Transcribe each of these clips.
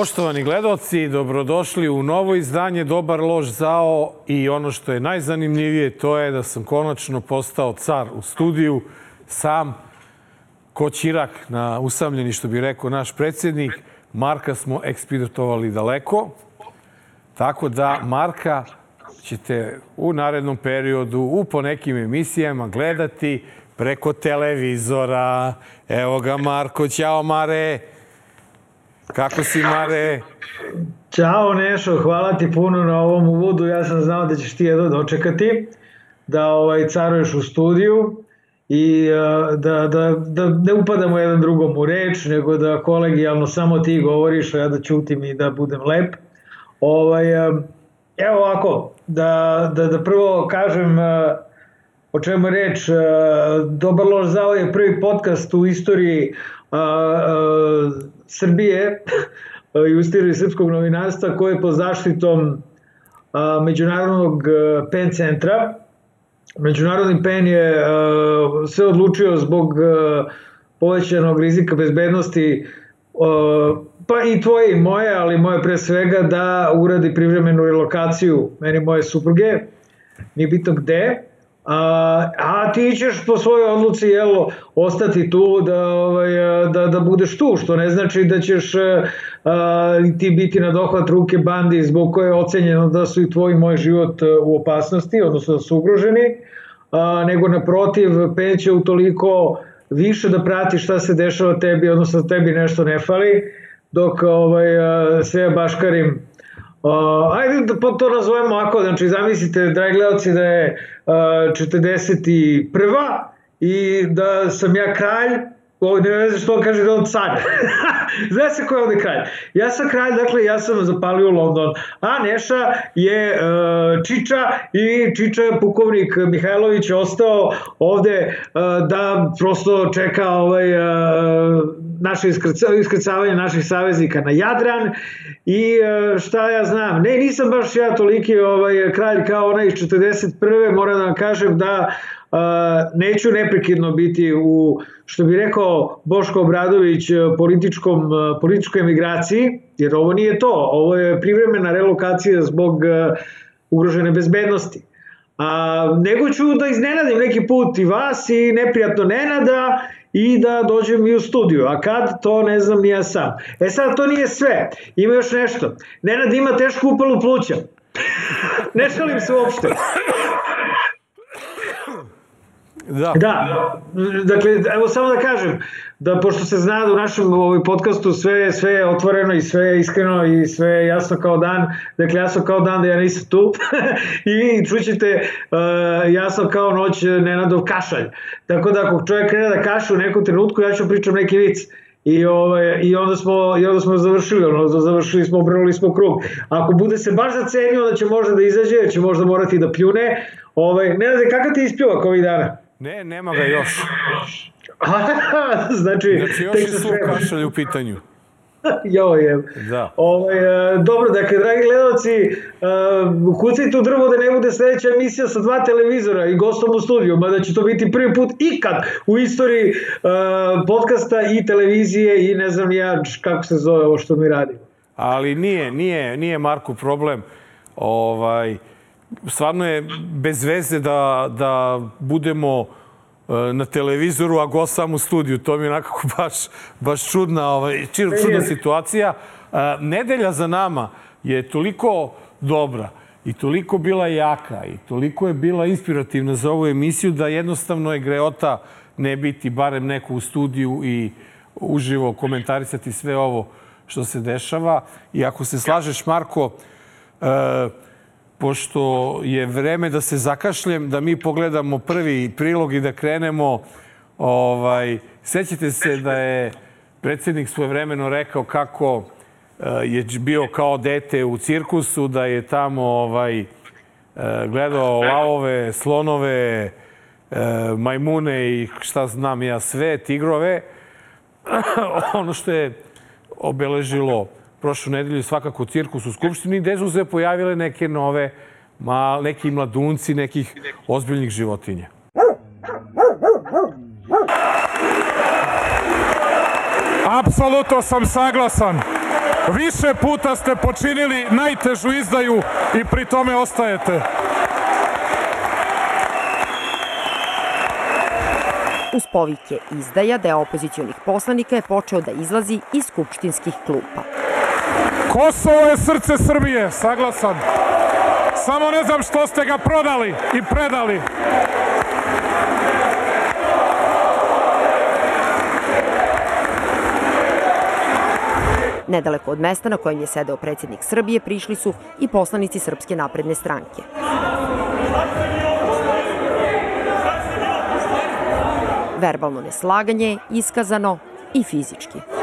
Poštovani gledalci, dobrodošli u novo izdanje Dobar lož zao i ono što je najzanimljivije to je da sam konačno postao car u studiju, sam ko čirak na usamljeni, što bi rekao naš predsjednik. Marka smo ekspeditovali daleko, tako da Marka ćete u narednom periodu u po nekim emisijama gledati preko televizora. Evo ga Marko, ćao Mare. Kako si, Mare? Ćao, Nešo, hvala ti puno na ovom uvodu. Ja sam znao da ćeš ti jedno dočekati, da ovaj, caruješ u studiju i da, da, da ne upadamo jedan drugom u reč, nego da kolegijalno samo ti govoriš, a ja da ćutim i da budem lep. Ovaj, evo ovako, da, da, da prvo kažem o čemu je reč. Dobar lož zao je prvi podcast u istoriji Srbije i u istoriji srpskog novinarstva koji je pod zaštitom Međunarodnog PEN centra. Međunarodni PEN je a, sve odlučio zbog povećanog rizika bezbednosti pa i tvoje i moje, ali moje pre svega da uradi privremenu relokaciju meni moje supruge, nije bitno gde, A, a ti ćeš po svojoj odluci jel, ostati tu da, ovaj, da, da budeš tu, što ne znači da ćeš a, ti biti na dohvat ruke bandi zbog koje je ocenjeno da su i tvoj i moj život u opasnosti, odnosno da su ugroženi, a, nego naprotiv peće toliko više da prati šta se dešava tebi, odnosno da tebi nešto ne fali, dok ovaj, sve baškarim Uh, ajde da to nazovemo ovako, znači zamislite, dragi gledalci, da je uh, 41. i da sam ja kralj, ovdje ne znam što on kaže da on car. Zna se ko je ovde kralj. Ja sam kralj, dakle ja sam zapalio London, a Neša je uh, Čiča i Čiča je pukovnik Mihajlović ostao ovde uh, da prosto čeka ovaj uh, naše iskrcavanje naših saveznika na Jadran i e, šta ja znam, ne nisam baš ja toliki ovaj, kralj kao onaj iz 41. moram da vam kažem da Uh, neću neprekidno biti u, što bi rekao Boško Obradović, političkom, političkoj emigraciji, jer ovo nije to, ovo je privremena relokacija zbog ugrožene bezbednosti. A, nego ću da iznenadim neki put i vas i neprijatno Nenada i da dođem i u studiju. A kad, to ne znam ni ja sam. E sad, to nije sve. Ima još nešto. Nenad ima tešku upalu pluća. ne šalim se uopšte. Da. Da, dakle, evo samo da kažem, da pošto se zna da u našem ovaj podcastu sve, sve je otvoreno i sve je iskreno i sve je jasno kao dan, dakle jasno kao dan da ja nisam tu i čućete uh, jasno kao noć Nenadov kašalj. Tako da ako čovjek krene da kaše u nekom trenutku, ja ću pričam neki vic. I, ovaj, i, onda smo, I onda smo završili, ono, završili smo, obrnuli smo krug. Ako bude se baš zacenio, onda će možda da izađe, će možda morati da pljune. Ovaj, ne znam, kakav ti ispljuvak ovih dana? Ne, nema ga još. znači, znači još je slov kašalj u pitanju. jo je. Da. Ovaj, e, dobro, dakle, dragi gledalci, uh, kucajte u drvo da ne bude sledeća emisija sa dva televizora i gostom u studiju, mada će to biti prvi put ikad u istoriji uh, podcasta i televizije i ne znam ja kako se zove ovo što mi radimo. Ali nije, nije, nije Marku problem. Ovaj, stvarno je bez veze da, da budemo e, na televizoru, a go sam u studiju. To mi je onako baš, baš čudna, ovaj, čudna situacija. E, nedelja za nama je toliko dobra i toliko bila jaka i toliko je bila inspirativna za ovu emisiju da jednostavno je greota ne biti barem neko u studiju i uživo komentarisati sve ovo što se dešava. I ako se slažeš, Marko, uh, pošto je vreme da se zakašljem, da mi pogledamo prvi prilog i da krenemo. Ovaj, sećate se da je predsednik svojevremeno rekao kako eh, je bio kao dete u cirkusu, da je tamo ovaj, eh, gledao lavove, slonove, eh, majmune i šta znam ja sve, tigrove. ono što je obeležilo prošlu nedelju svakako cirkus u Skupštini, gde su se pojavile neke nove, ma, neki mladunci nekih ozbiljnih životinja. Apsolutno sam saglasan. Više puta ste počinili najtežu izdaju i pri tome ostajete. Uz povike izdaja deo opozicijonih poslanika je počeo da izlazi iz skupštinskih klupa. Kosovo je srce Srbije, saglasan. Samo ne znam što ste ga prodali i predali. Nedaleko od mesta na kojem je sedeo predsjednik Srbije prišli su i poslanici Srpske napredne stranke. Verbalno neslaganje iskazano i fizički.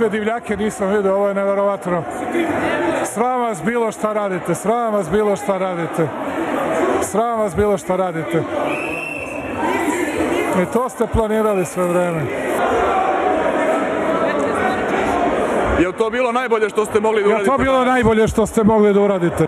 Ovakve divljake nisam vidio, ovo je neverovatno. Sram vas bilo šta radite, sram vas bilo šta radite. Sram vas bilo šta radite. I to ste planirali sve vreme. Je to bilo najbolje što ste mogli da Je uradite? to bilo najbolje što ste mogli da uradite?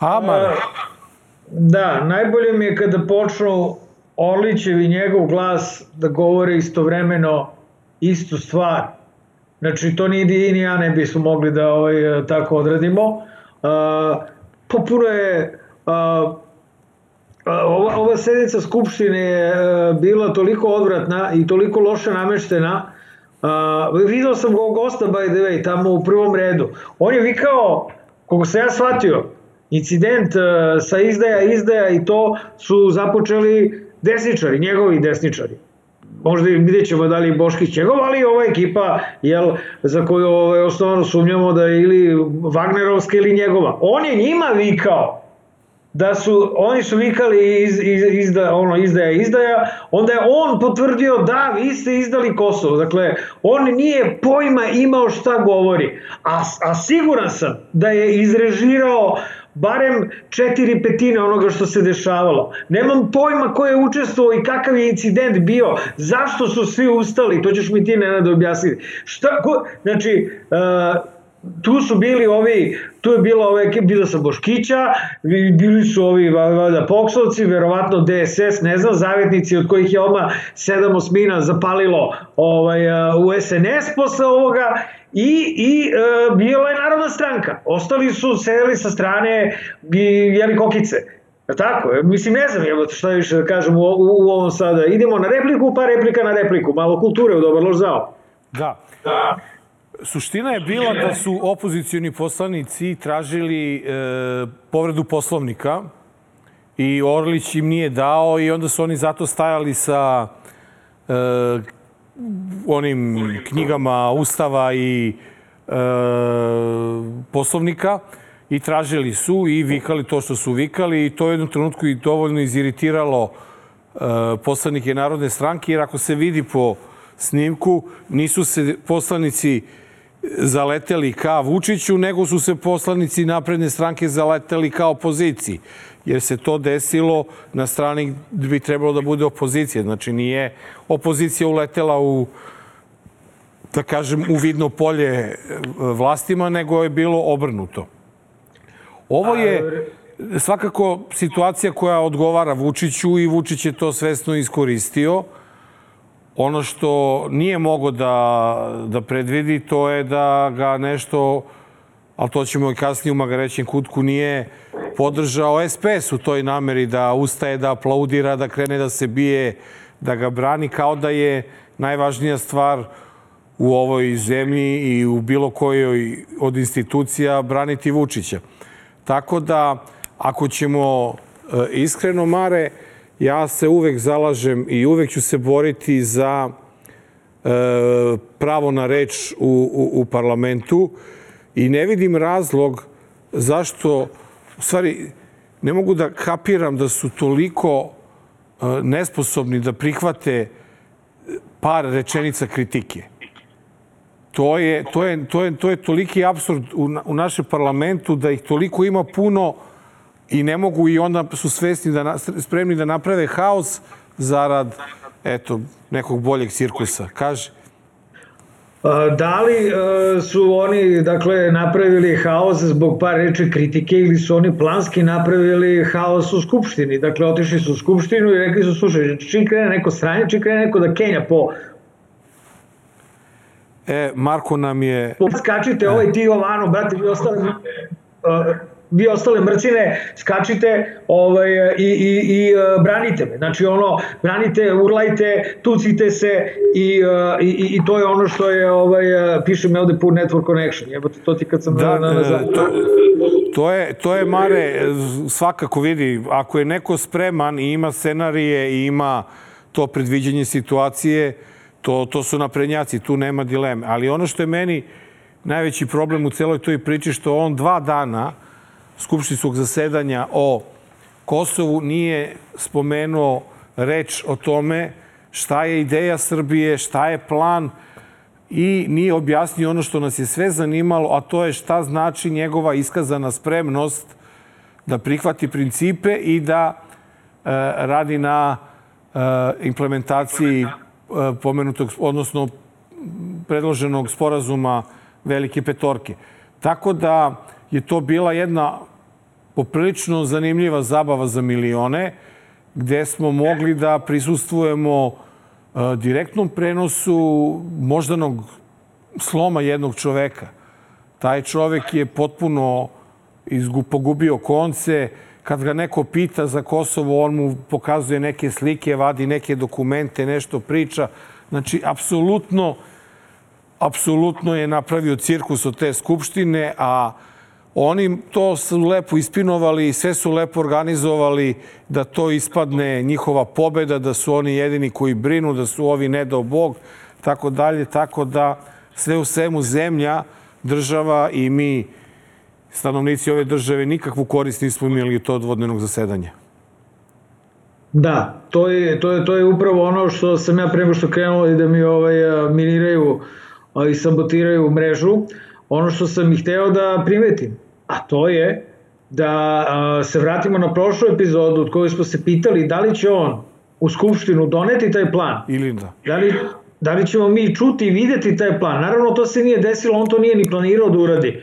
Aman. Da, najbolje mi je kada počnu Orlićev i njegov glas da govore istovremeno istu stvar. Znači, to ni ti ni ja ne bismo mogli da ovaj, tako odradimo. Uh, pa puno je... Uh, ova, ova sednica Skupštine je bila toliko odvratna i toliko loše nameštena. Uh, video sam go gosta, by the way, tamo u prvom redu. On je vikao, kogo se ja shvatio, incident sa izdaja, izdaja i to su započeli desničari, njegovi desničari. Možda vidjet ćemo da li Boškić njegov, ali ova ekipa jel, za koju ovaj, osnovno sumnjamo da je ili Wagnerovska ili njegova. On je njima vikao da su, oni su vikali iz, iz, izda, ono, izdaja, izdaja, onda je on potvrdio da, vi ste izdali Kosovo. Dakle, on nije pojma imao šta govori. A, a siguran sam da je izrežirao barem četiri petine onoga što se dešavalo. Nemam pojma ko je učestvovao i kakav je incident bio, zašto su svi ustali, to ćeš mi ti Nenad objasniti. Šta, ko, znači, uh, tu su bili ovi, tu je bila ekipa, bila sam Boškića, bili su ovi valjda Poksovci, verovatno DSS, ne znam, zavetnici od kojih je odmah sedam osmina zapalilo ovaj, u SNS posle ovoga i, i e, bila je Narodna stranka. Ostali su sedeli sa strane i jeli kokice. Ja tako? Mislim, ne znam evo šta više da kažem u, u, u ovom sada. Idemo na repliku, pa replika na repliku. Malo kulture u dobar loš zao. Da. da. Suština je bila da su opozicioni poslanici tražili e, povredu poslovnika i Orlić im nije dao i onda su oni zato stajali sa e, onim knjigama Ustava i e, poslovnika i tražili su i vikali to što su vikali i to je u jednom trenutku i dovoljno iziritiralo e, poslanike Narodne stranke jer ako se vidi po snimku nisu se poslanici zaleteli ka Vučiću, nego su se poslanici napredne stranke zaleteli ka opoziciji. Jer se to desilo na strani gde bi trebalo da bude opozicija. Znači nije opozicija uletela u da kažem, u vidno polje vlastima, nego je bilo obrnuto. Ovo je svakako situacija koja odgovara Vučiću i Vučić je to svesno iskoristio. Ono što nije mogo da, da predvidi, to je da ga nešto, ali to ćemo i kasnije u Magarećem kutku, nije podržao SPS u toj nameri da ustaje, da aplaudira, da krene da se bije, da ga brani, kao da je najvažnija stvar u ovoj zemlji i u bilo kojoj od institucija braniti Vučića. Tako da, ako ćemo iskreno, Mare, ja se uvek zalažem i uvek ću se boriti za e, pravo na reč u, u, u parlamentu i ne vidim razlog zašto, u stvari, ne mogu da kapiram da su toliko e, nesposobni da prihvate par rečenica kritike. To je, to je, to je, to je toliki absurd u, u našem parlamentu da ih toliko ima puno i ne mogu i onda su svesni da na, spremni da naprave haos zarad eto nekog boljeg cirkusa. Kaže. Da li e, su oni dakle napravili haos zbog par reči kritike ili su oni planski napravili haos u skupštini? Dakle, otišli su u skupštinu i rekli su, slušaj, čim krene neko sranje, čim krene neko da kenja po, E, Marko nam je... skačite, ovaj ti ovano, brate, vi ostale, uh, vi ostale mrcine, skačite ovaj, i, i, i uh, branite me. Znači ono, branite, urlajte, tucite se i, uh, i, i to je ono što je, ovaj, uh, piše me ovde Poor Network Connection. Jebote, to ti kad sam Da, na, na, na, e, to, to, je, to je, Mare, e, svakako vidi, ako je neko spreman i ima scenarije i ima to predviđanje situacije, to, to su naprednjaci, tu nema dileme. Ali ono što je meni najveći problem u celoj toj priči, što on dva dana skupštinskog zasedanja o Kosovu nije spomenuo reč o tome šta je ideja Srbije, šta je plan i nije objasnio ono što nas je sve zanimalo, a to je šta znači njegova iskazana spremnost da prihvati principe i da e, radi na e, implementaciji e, pomenutog, odnosno predloženog sporazuma Velike petorke. Tako da je to bila jedna poprilično zanimljiva zabava za milione, gde smo mogli da prisustvujemo e, direktnom prenosu moždanog sloma jednog čoveka. Taj čovek je potpuno izgu, pogubio konce. Kad ga neko pita za Kosovo, on mu pokazuje neke slike, vadi neke dokumente, nešto priča. Znači, apsolutno, apsolutno je napravio cirkus od te skupštine, a oni to su lepo ispinovali, sve su lepo organizovali da to ispadne njihova pobeda, da su oni jedini koji brinu, da su ovi ne dao Bog, tako dalje, tako da sve u svemu zemlja, država i mi, stanovnici ove države, nikakvu korist nismo imali od tog odvodnenog zasedanja. Da, to je, to, je, to je upravo ono što sam ja pre nego što krenuo i da mi ovaj, miniraju i sabotiraju mrežu, ono što sam ih hteo da primetim, a to je da a, se vratimo na prošlu epizodu od kojoj smo se pitali da li će on u Skupštinu doneti taj plan, Ili da. da li, da li ćemo mi čuti i videti taj plan. Naravno, to se nije desilo, on to nije ni planirao da uradi.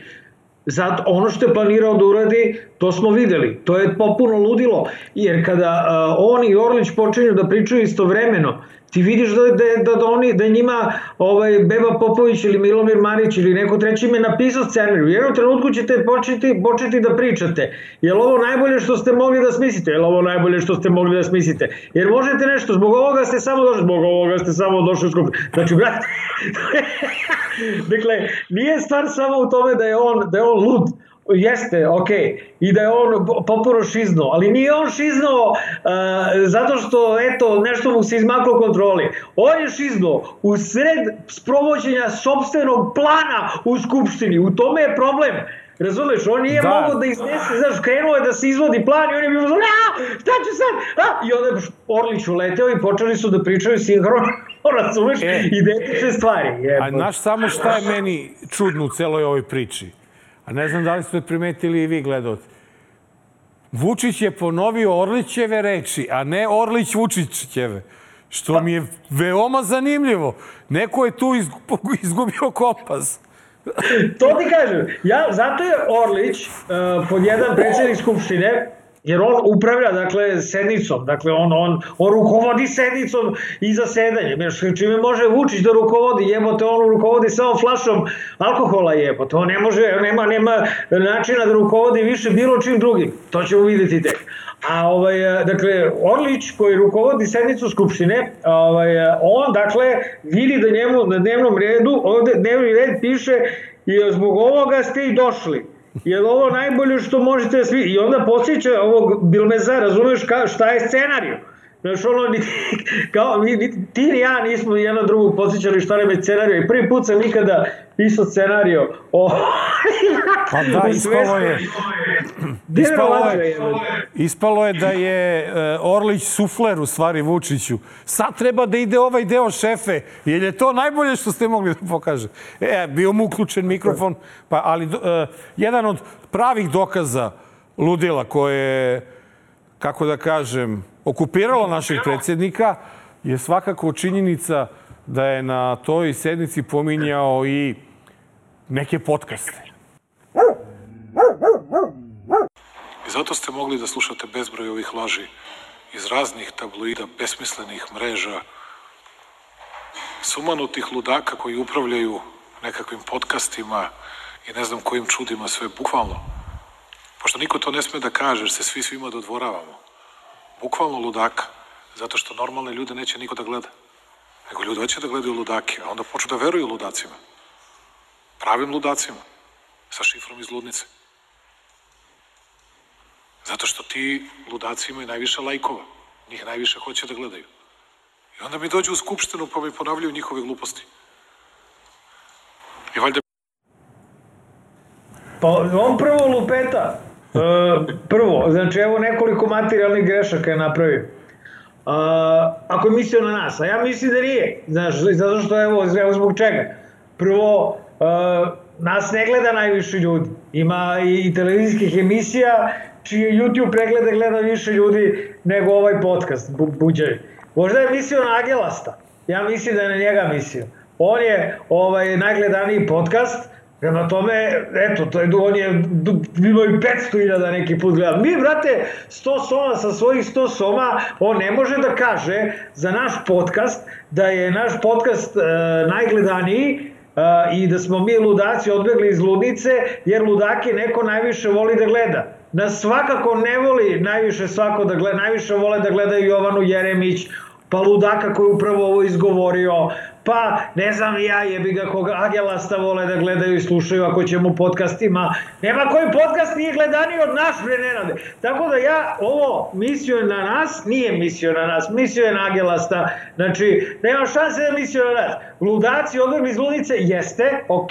Zato ono što je planirao da uradi, to smo videli. To je popuno ludilo, jer kada uh, on i Orlić počinju da pričaju istovremeno, ti vidiš da, da, da, da, oni, da njima ovaj, Beba Popović ili Milomir Marić ili neko treći ime napisao scenariju. U jednom trenutku ćete početi, početi da pričate. Je li ovo najbolje što ste mogli da smislite? Je li ovo najbolje što ste mogli da smislite? Jer možete nešto, zbog ovoga ste samo došli, zbog ovoga ste samo došli u skupinu. Znači, brate, dakle, nije stvar samo u tome da je on, da je on lud, jeste, ok, i da je on popuno šizno, ali nije on šizno uh, zato što, eto, nešto mu se izmaklo kontroli. On je šizno u sred sprovođenja sobstvenog plana u Skupštini, u tome je problem. Razumeš, on nije Da. mogao da iznese, znaš, krenuo je da se izvodi plan i on je bio znači, a, šta ću sad, a, i onda je Orlić uleteo i počeli su da pričaju sinhrono, razumeš, E. e. identične stvari. A Jebote. znaš samo šta je meni čudno u celoj ovoj priči? A ne znam da li ste primetili i vi gledate. Vučić je ponovio Orlićeve reči, a ne Orlić Vučićeve. Što mi je veoma zanimljivo. Neko je tu izgu- izgubio kompas. To ti kažem. Ja, zato je Orlić, uh, pod jedan predsednik Skupštine, jer on upravlja dakle sednicom, dakle on on on rukovodi sednicom i zasedanjem. Jer čime može Vučić da rukovodi, jebote on rukovodi samo flašom alkohola jebote. On ne može, nema nema načina da rukovodi više bilo čim drugim. To ćemo videti tek. A ovaj, dakle, Orlić koji rukovodi sednicu Skupštine, ovaj, on dakle vidi da njemu na dnevnom redu, ovde dnevni red piše i zbog ovoga ste i došli. Je li ovo najbolje što možete svi... I onda posjeća ovog Bilmeza, razumeš ka, šta je scenariju. Znaš, ono, ni, kao, ni, ni, ti ni ja nismo jedno drugog posjećali šta nam je scenario. I prvi put sam ikada pisao scenario o... Pa da, ispalo je, ispalo je, ispalo je da je e, Orlić sufler u stvari Vučiću. Sad treba da ide ovaj deo šefe, jer je to najbolje što ste mogli da pokaže. E, bio mu uključen mikrofon, pa, ali uh, jedan od pravih dokaza ludila koje kako da kažem, okupiralo našeg predsjednika je svakako činjenica da je na toj sednici pominjao i neke podcaste. I zato ste mogli da slušate bezbroj ovih laži iz raznih tabloida, besmislenih mreža, sumanutih ludaka koji upravljaju nekakvim podcastima i ne znam kojim čudima sve, bukvalno. Pošto niko to ne sme da kaže, jer se svi svima dodvoravamo. Bukvalno ludaka, zato što normalne ljude neće niko da gleda. Nego ljudi hoće da gledaju ludake, a onda počnu da veruju ludacima. Pravim ludacima. Sa šifrom iz ludnice. Zato što ti ludaci imaju najviše lajkova. Njih najviše hoće da gledaju. I onda mi dođu u skupštinu pa mi ponavljaju njihove gluposti. I valjda Pa on prvo lupeta. E, prvo, znači evo nekoliko materijalnih grešaka je napravio. Uh, ako je mislio na nas, a ja mislim da nije, znaš, zato što evo, evo zbog čega. Prvo, uh, nas ne gleda najviše ljudi. Ima i, i televizijskih emisija čije YouTube preglede gleda više ljudi nego ovaj podcast, bu, Buđevi. Možda je mislio na Agelasta. Ja mislim da je na njega mislio. On je ovaj najgledaniji podcast, Prema tome, eto, to je, on je imao i 500.000 neki put gleda. Mi, brate, 100 soma sa svojih 100 soma, on ne može da kaže za naš podcast da je naš podcast e, najgledaniji e, i da smo mi ludaci odbegli iz ludnice, jer ludake neko najviše voli da gleda. Nas svakako ne voli najviše svako da gleda, najviše vole da gledaju Jovanu Jeremić, pa ludaka koji upravo ovo izgovorio, pa ne znam ja jebi ga koga Agelasta vole da gledaju i slušaju ako ćemo podcastima. Nema koji podcast nije gledaniji od naš bre Nenade. Tako da ja ovo mislio na nas, nije mislio na nas, mislio je na Agelasta. Znači, nema šanse da mislio na nas. Ludaci odvrli iz ludice, jeste, ok,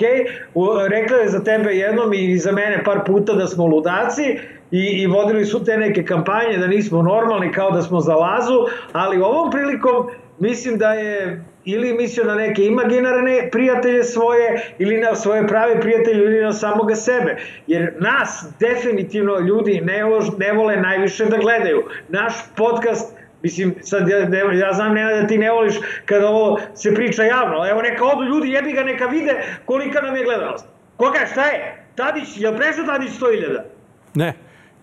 rekla je za tebe jednom i za mene par puta da smo ludaci, i, i vodili su te neke kampanje da nismo normalni kao da smo za lazu, ali ovom prilikom mislim da je ili mislio na neke imaginarne prijatelje svoje ili na svoje prave prijatelje ili na samoga sebe. Jer nas definitivno ljudi ne, ne vole najviše da gledaju. Naš podcast Mislim, sad ja, ja znam Nena da ti ne voliš kada ovo se priča javno. Evo neka odu ljudi, jebi ga, neka vide kolika nam je gledanost. Koga, šta je? Tadić, je li prešao Tadić 100.000? Ne.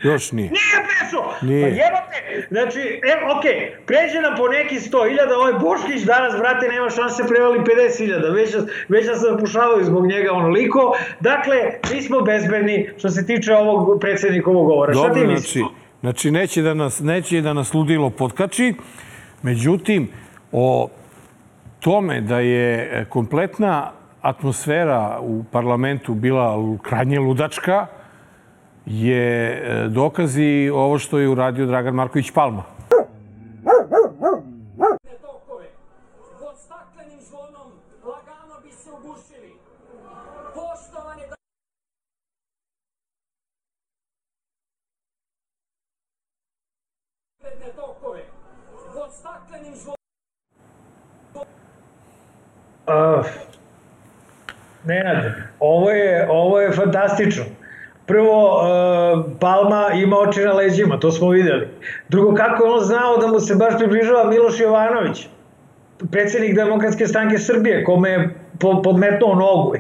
Još nije. Nije prešao! Nije. Pa jebate! Znači, okej, okay, pređe nam po neki 100.000, ovaj Boškić danas, brate, nema šanse prevali 50.000, već, već da se napušavaju zbog njega onoliko. Dakle, mi smo bezbedni što se tiče ovog predsednikovog govora. Dobro, Šta ti misliš? Znači, znači neće, da nas, neće da nas ludilo potkači, međutim, o tome da je kompletna atmosfera u parlamentu bila krajnje ludačka, je e, dokazi ovo što je uradio Dragan Marković Palma. pod staklenim zvonom lagano bi se ugušili. Poštovane da Uh, Nenad, ovo je, ovo je fantastično. Prvo, uh, Palma ima oči na leđima, to smo videli. Drugo, kako je on znao da mu se baš približava Miloš Jovanović, predsednik Demokratske stranke Srbije, kome je podmetnuo nogu.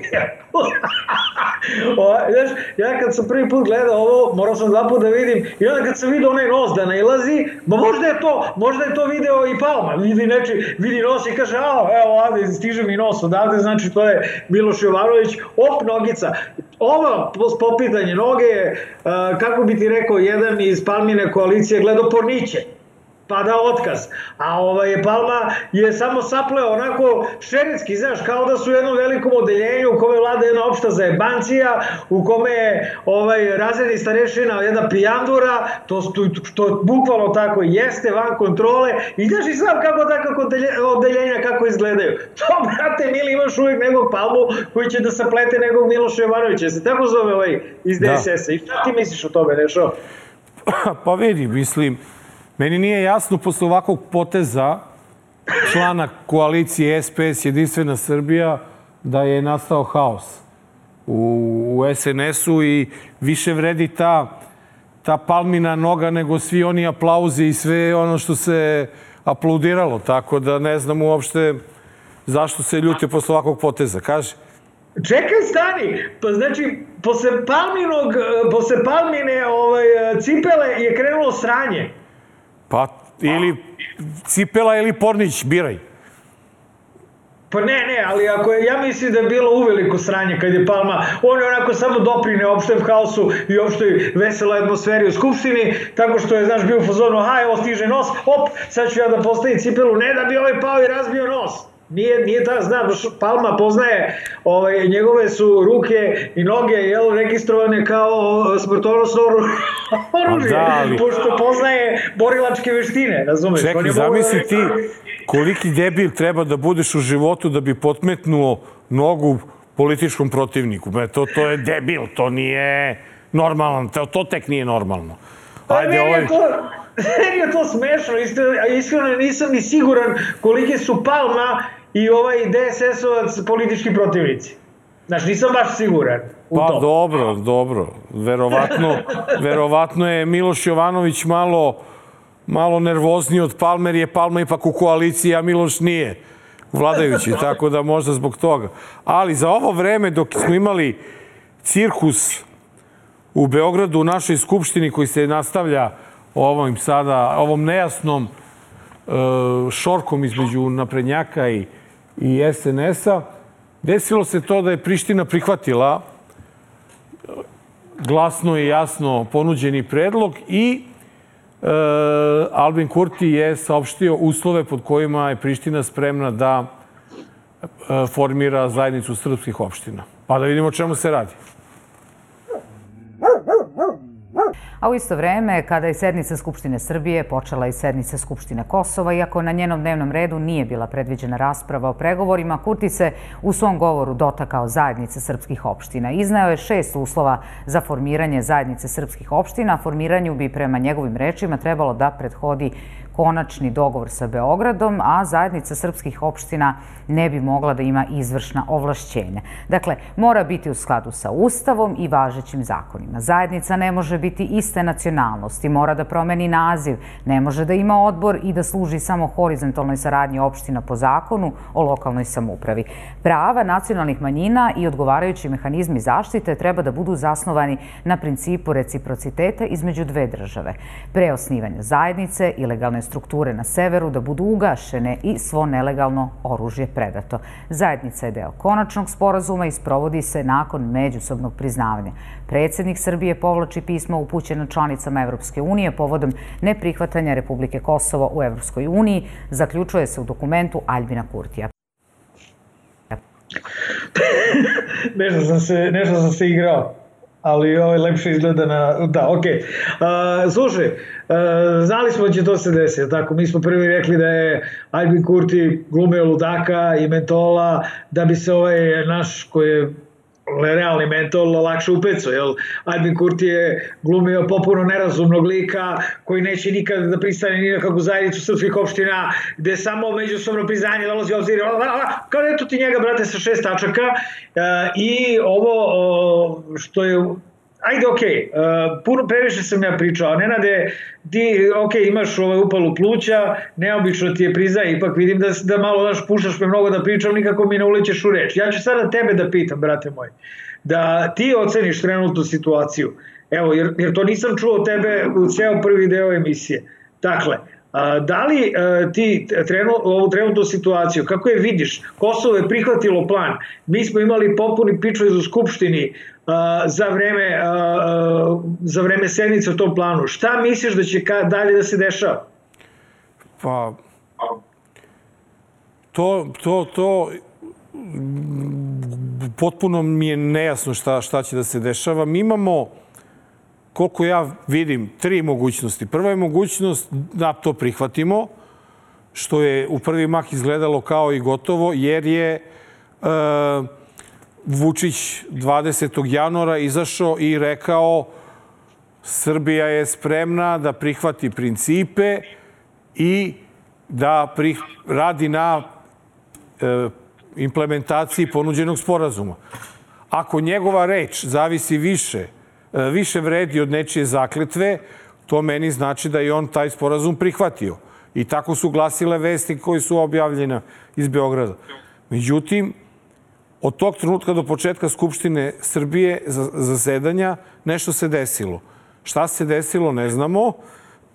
o, znaš, ja kad sam prvi put gledao ovo, morao sam dva da vidim, i onda kad sam vidio onaj nos da nailazi, ma možda je to, možda je to video i Palma, vidi, neči, vidi nos i kaže, a, evo ovde, stiže mi nos odavde, znači to je Miloš Jovanović, op, nogica. Ovo popitanje noge, uh, kako bi ti rekao, jedan iz Palmine koalicije gledao porniće. Pada otkaz. A ovaj, Palma je samo sapleo onako šeretski, znaš, kao da su u jednom velikom odeljenju u kome vlada jedna opšta zajebancija, u kome je ovaj, razredni starešina jedna pijandura, to, to, to bukvalno tako jeste, van kontrole, i znaš i sam kako tako odeljenja kako izgledaju. To, brate, mili, imaš uvijek nekog Palmu koji će da saplete nekog Miloša Jovanovića, se tako zove ovaj iz DSS-a. Da. I šta ti misliš o tome, Nešo? Pa vidi, mislim, Meni nije jasno posle ovakvog poteza člana koalicije SPS Jedinstvena Srbija da je nastao haos u, u SNS-u i više vredi ta, ta palmina noga nego svi oni aplauzi i sve ono što se aplaudiralo. Tako da ne znam uopšte zašto se ljute posle ovakvog poteza. Kaže. Čekaj, stani. Pa znači, posle palminog, posle palmine ovaj, cipele je krenulo sranje. Pa, ili Cipela ili Pornić, biraj. Pa ne, ne, ali ako je, ja mislim da je bilo uveliko sranje kad je Palma, on je onako samo doprine opštem haosu i opštoj veseloj atmosferi u Skupštini, tako što je, znaš, bio u fazonu, evo stiže nos, op, sad ću ja da postavim cipelu, ne da bi ovaj pao i razbio nos. Nije, nije ta, zna, Palma poznaje, ovaj, njegove su ruke i noge, jel, registrovane kao smrtonosno oružje, da, ali... pošto poznaje borilačke veštine, razumeš? Čekaj, zamisli ti koliki debil treba da budeš u životu da bi potmetnuo nogu političkom protivniku. To, to je debil, to nije normalno, to, to tek nije normalno. Pa Ajde, ovaj... To, meni je to smešno, iskreno nisam ni siguran kolike su Palma i ovaj DSS-ovac politički protivnici. Znaš, nisam baš siguran u pa, to. Pa dobro, dobro. Verovatno, verovatno je Miloš Jovanović malo, malo nervozniji od Palmer, je Palma ipak u koaliciji, a Miloš nije vladajući, tako da možda zbog toga. Ali za ovo vreme dok smo imali cirkus u Beogradu u našoj skupštini koji se nastavlja ovom sada, ovom nejasnom e, šorkom između naprednjaka i i SNS-a, desilo se to da je Priština prihvatila glasno i jasno ponuđeni predlog i e, Albin Kurti je saopštio uslove pod kojima je Priština spremna da e, formira zajednicu srpskih opština. Pa da vidimo čemu se radi. A u isto vreme, kada je sednica Skupštine Srbije, počela i sednica Skupštine Kosova, iako na njenom dnevnom redu nije bila predviđena rasprava o pregovorima, Kurti se u svom govoru dotakao zajednice srpskih opština. Iznao je šest uslova za formiranje zajednice srpskih opština. Formiranju bi prema njegovim rečima trebalo da prethodi konačni dogovor sa Beogradom, a zajednica srpskih opština ne bi mogla da ima izvršna ovlašćenja. Dakle, mora biti u skladu sa Ustavom i važećim zakonima. Zajednica ne može biti iste nacionalnosti, mora da promeni naziv, ne može da ima odbor i da služi samo horizontalnoj saradnji opština po zakonu o lokalnoj samupravi. Prava nacionalnih manjina i odgovarajući mehanizmi zaštite treba da budu zasnovani na principu reciprociteta između dve države. Pre osnivanja zajednice i legalne strukture na severu da budu ugašene i svo nelegalno oružje predato. Zajednica je deo konačnog sporazuma i sprovodi se nakon međusobnog priznavanja. Predsednik Srbije povlači pismo upućeno članicama Evropske unije povodom neprihvatanja Republike Kosovo u Evropskoj uniji, zaključuje se u dokumentu Aljbina Kurtija. nešto sam se, nešto sam se igrao ali ovaj lepše izgleda na... Da, okej. Okay. Uh, slušaj, uh, znali smo da će to se desiti, tako? Mi smo prvi rekli da je Albin Kurti glumio ludaka i mentola, da bi se ovaj naš koji je realni mentor lakše upeco, jel? Albin Kurti je glumio popuno nerazumnog lika koji neće nikada da pristane ni na kakvu zajednicu srpskih opština, gde samo međusobno priznanje dolazi obzir, kao eto ti njega, brate, sa šest tačaka e, i ovo što je ajde, okay, uh, puno previše sam ja pričao, Nenade, ti, ok, imaš ovaj upalu pluća, neobično ti je prizaj, ipak vidim da, da malo daš, pušaš me mnogo da pričam, nikako mi ne ulećeš u reč. Ja ću sada tebe da pitam, brate moj, da ti oceniš trenutnu situaciju, evo, jer, jer to nisam čuo tebe u ceo prvi deo emisije. Dakle, Da li ti trenu, ovu trenutnu situaciju, kako je vidiš, Kosovo je prihvatilo plan, mi smo imali popuni piču u Skupštini za vreme, za vreme sednice u tom planu. Šta misliš da će dalje da se dešava? Pa, to, to, to, potpuno mi je nejasno šta, šta će da se dešava. Mi imamo, koliko ja vidim, tri mogućnosti. Prva je mogućnost da to prihvatimo, što je u prvi mah izgledalo kao i gotovo, jer je e, Vučić 20. januara izašao i rekao Srbija je spremna da prihvati principe i da prih, radi na e, implementaciji ponuđenog sporazuma. Ako njegova reč zavisi više, više vredi od nečije zakletve, to meni znači da je on taj sporazum prihvatio. I tako su glasile vesti koji su objavljene iz Beograda. Međutim, od tog trenutka do početka Skupštine Srbije za zasedanja nešto se desilo. Šta se desilo ne znamo.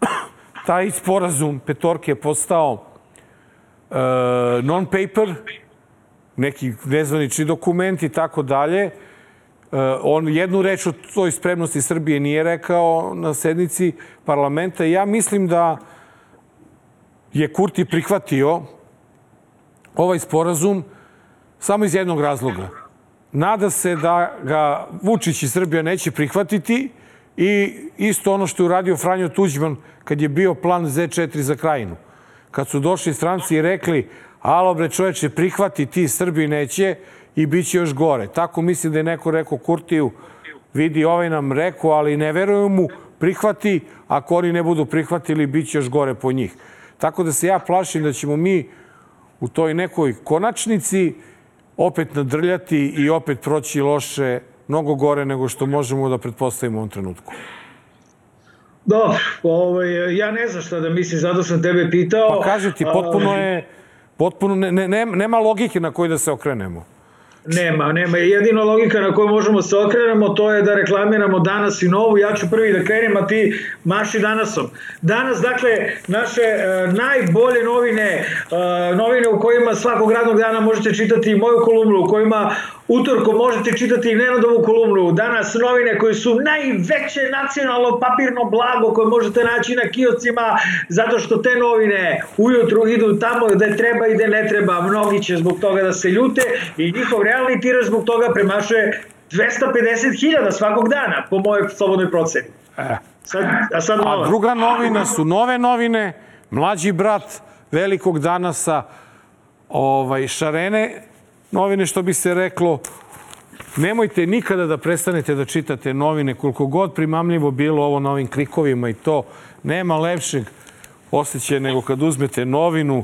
Taj sporazum petorke je postao uh, non-paper, neki nezvanični dokument i tako dalje. Uh, on jednu reč o toj spremnosti Srbije nije rekao na sednici parlamenta. Ja mislim da je Kurti prihvatio ovaj sporazum samo iz jednog razloga. Nada se da ga Vučić i Srbija neće prihvatiti i isto ono što je uradio Franjo Tuđman kad je bio plan Z4 za krajinu. Kad su došli stranci i rekli alo bre čoveče prihvati ti Srbi neće i bit će još gore. Tako mislim da je neko rekao Kurtiju vidi ovaj nam rekao ali ne veruju mu prihvati ako oni ne budu prihvatili bit će još gore po njih. Tako da se ja plašim da ćemo mi u toj nekoj konačnici opet nadrljati i opet proći loše, mnogo gore nego što možemo da pretpostavimo u ovom trenutku. Dobro, ovaj, ja ne znam šta da mislim, zato sam tebe pitao. Pa kažem ti, potpuno je, potpuno, ne, ne, nema logike na koji da se okrenemo. Nema, nema. Jedino logika na koju možemo se okrenemo to je da reklamiramo danas i novu. Ja ću prvi da krenem, a ti maši danasom. Danas, dakle, naše uh, najbolje novine, uh, novine u kojima svakog radnog dana možete čitati moju kolumnu, u kojima Utorko možete čitati Nenadovu kolumnu. Danas novine koje su najveće nacionalno papirno blago koje možete naći na kioscima zato što te novine ujutru idu tamo gde treba i gde ne treba. Mnogi će zbog toga da se ljute i njihov realni tiraž zbog toga premašuje 250.000 svakog dana po mojoj slobodnoj proceni. E. Sad, a, sad nova. a druga novina su nove novine, mlađi brat velikog danasa ovaj, Šarene, novine što bi se reklo, nemojte nikada da prestanete da čitate novine, koliko god primamljivo bilo ovo na ovim klikovima i to, nema lepšeg osjećaja nego kad uzmete novinu,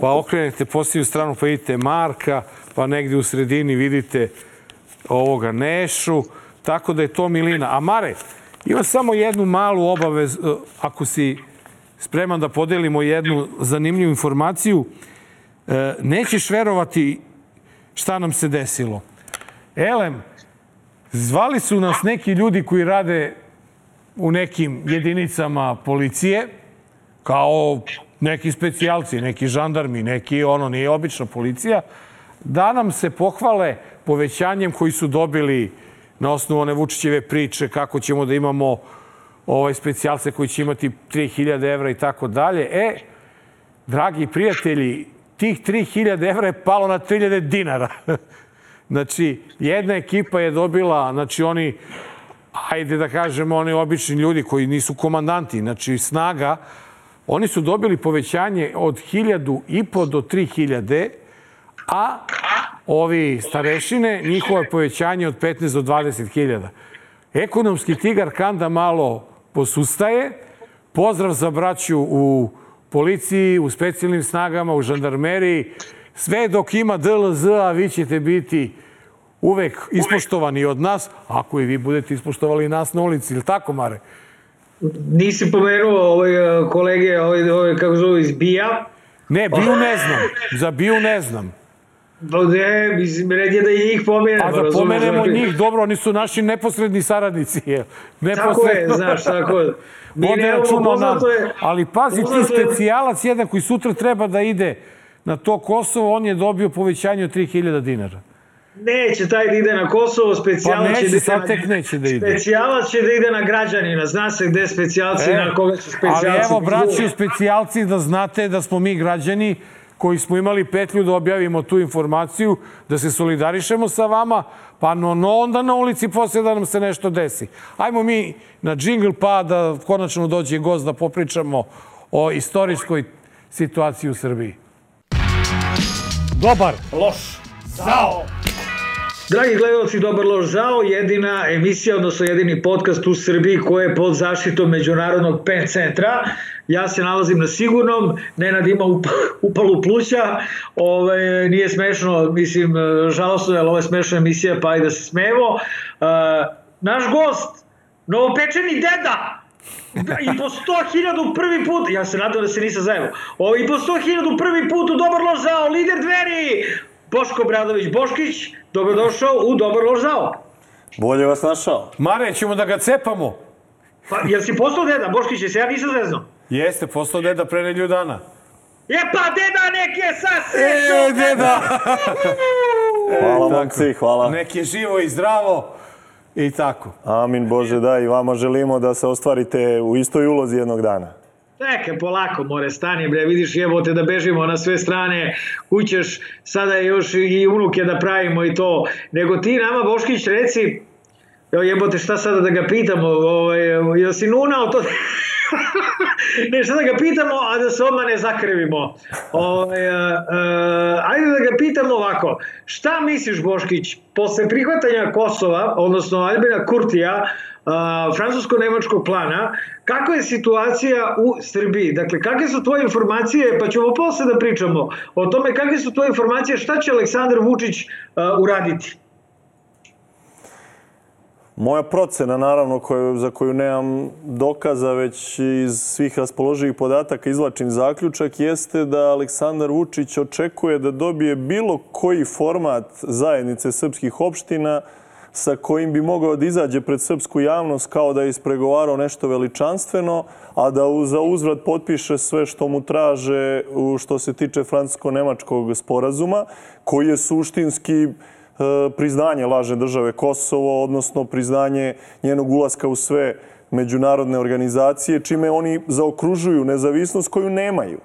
pa okrenete posljednju stranu, pa vidite Marka, pa negde u sredini vidite ovoga Nešu, tako da je to milina. A Mare, ima samo jednu malu obavez, e, ako si spreman da podelimo jednu zanimljivu informaciju, e, nećeš verovati šta nam se desilo. Elem, zvali su nas neki ljudi koji rade u nekim jedinicama policije, kao neki specijalci, neki žandarmi, neki ono, nije obična policija, da nam se pohvale povećanjem koji su dobili na osnovu one Vučićeve priče, kako ćemo da imamo ovaj specijalce koji će imati 3000 evra i tako dalje. E, dragi prijatelji, tih 3000 evra je palo na 3000 dinara. znači, jedna ekipa je dobila, znači oni, hajde da kažemo, oni obični ljudi koji nisu komandanti, znači snaga, oni su dobili povećanje od 1000 i po do 3000, a ovi starešine, njihove povećanje od 15 do 20 hiljada. Ekonomski tigar Kanda malo posustaje. Pozdrav za braću u policiji, u specijalnim snagama, u žandarmeriji. Sve dok ima DLZ, a vi ćete biti uvek ispoštovani od nas, ako i vi budete ispoštovali nas na ulici, ili tako, Mare? Nisi pomenuo ovaj, kolege, ovaj, ovaj, kako zove, iz BIA? Ne, BIU ne znam. Za BIU ne znam. Pa ne, mislim, red je da i njih pomenemo. A da pomenemo njih, dobro, oni su naši neposredni saradnici. Je. Neposredno. Tako je, znaš, tako je. Vode računa nam. Ali pazi, ti specijalac jedan koji sutra treba da ide na to Kosovo, on je dobio povećanje od 3000 dinara. Neće taj da ide na Kosovo, Pa specijalac će da neće, ide sad tek neće da ide. Specijalac će da ide na građanina, zna se gde specijalci, na koga su specijalci. E, ali evo, braći specijalci, da znate da smo mi građani koji smo imali petlju da objavimo tu informaciju, da se solidarišemo sa vama, pa no, no onda na ulici posle da nam se nešto desi. Ajmo mi na džingl pa da konačno dođe gost da popričamo o istorijskoj situaciji u Srbiji. Dobar. Loš. Zao. Dragi gledalci, dobar loš zao, jedina emisija, odnosno jedini podcast u Srbiji koji je pod zaštitom Međunarodnog PEN centra. Ja se nalazim na sigurnom, Nenad ima up, upalu pluća, Ove, nije smešno, mislim, žalostno je, ali ovo je smešna emisija, pa i da se smemo. Uh, naš gost, novopečeni deda, i po 100.000 prvi put, ja se nadam da se nisam zajemo, o, i po 100.000 prvi put u Dobar loš zao, lider dveri, Boško Bradović Boškić, dobrodošao u Dobar loš zao. Bolje vas našao. Mare, ćemo da ga cepamo. Pa, jel si postao deda, Boškić, jesi ja nisam zeznao? Jeste, postao deda pre nedlju dana. Je pa deda nek je sa E, srećom! deda! Hvala momci, hvala. Nek je živo i zdravo i tako. Amin Bože da i vama želimo da se ostvarite u istoj ulozi jednog dana. Čekaj, polako, more, stani, bre, vidiš, jebote da bežimo na sve strane, kućeš sada još i unuke da pravimo i to, nego ti nama, Boškić, reci, evo jebote, šta sada da ga pitamo, ovaj, jel si nunao to? ne, šta da ga pitamo, a da se odmah ne zakrivimo. Ovaj, uh, uh, ajde da ga pitamo ovako, šta misliš, Boškić, posle prihvatanja Kosova, odnosno Albina Kurtija, francusko-nemačkog plana, kakva je situacija u Srbiji? Dakle, kakve su tvoje informacije, pa ćemo posle da pričamo o tome kakve su tvoje informacije, šta će Aleksandar Vučić uh, uraditi? Moja procena, naravno, koju, za koju nemam dokaza, već iz svih raspoloživih podataka izlačim zaključak, jeste da Aleksandar Vučić očekuje da dobije bilo koji format zajednice srpskih opština sa kojim bi mogao da izađe pred srpsku javnost kao da je ispregovarao nešto veličanstveno, a da za uzvrat potpiše sve što mu traže što se tiče francusko-nemačkog sporazuma, koji je suštinski priznanje lažne države Kosovo, odnosno priznanje njenog ulaska u sve međunarodne organizacije, čime oni zaokružuju nezavisnost koju nemaju.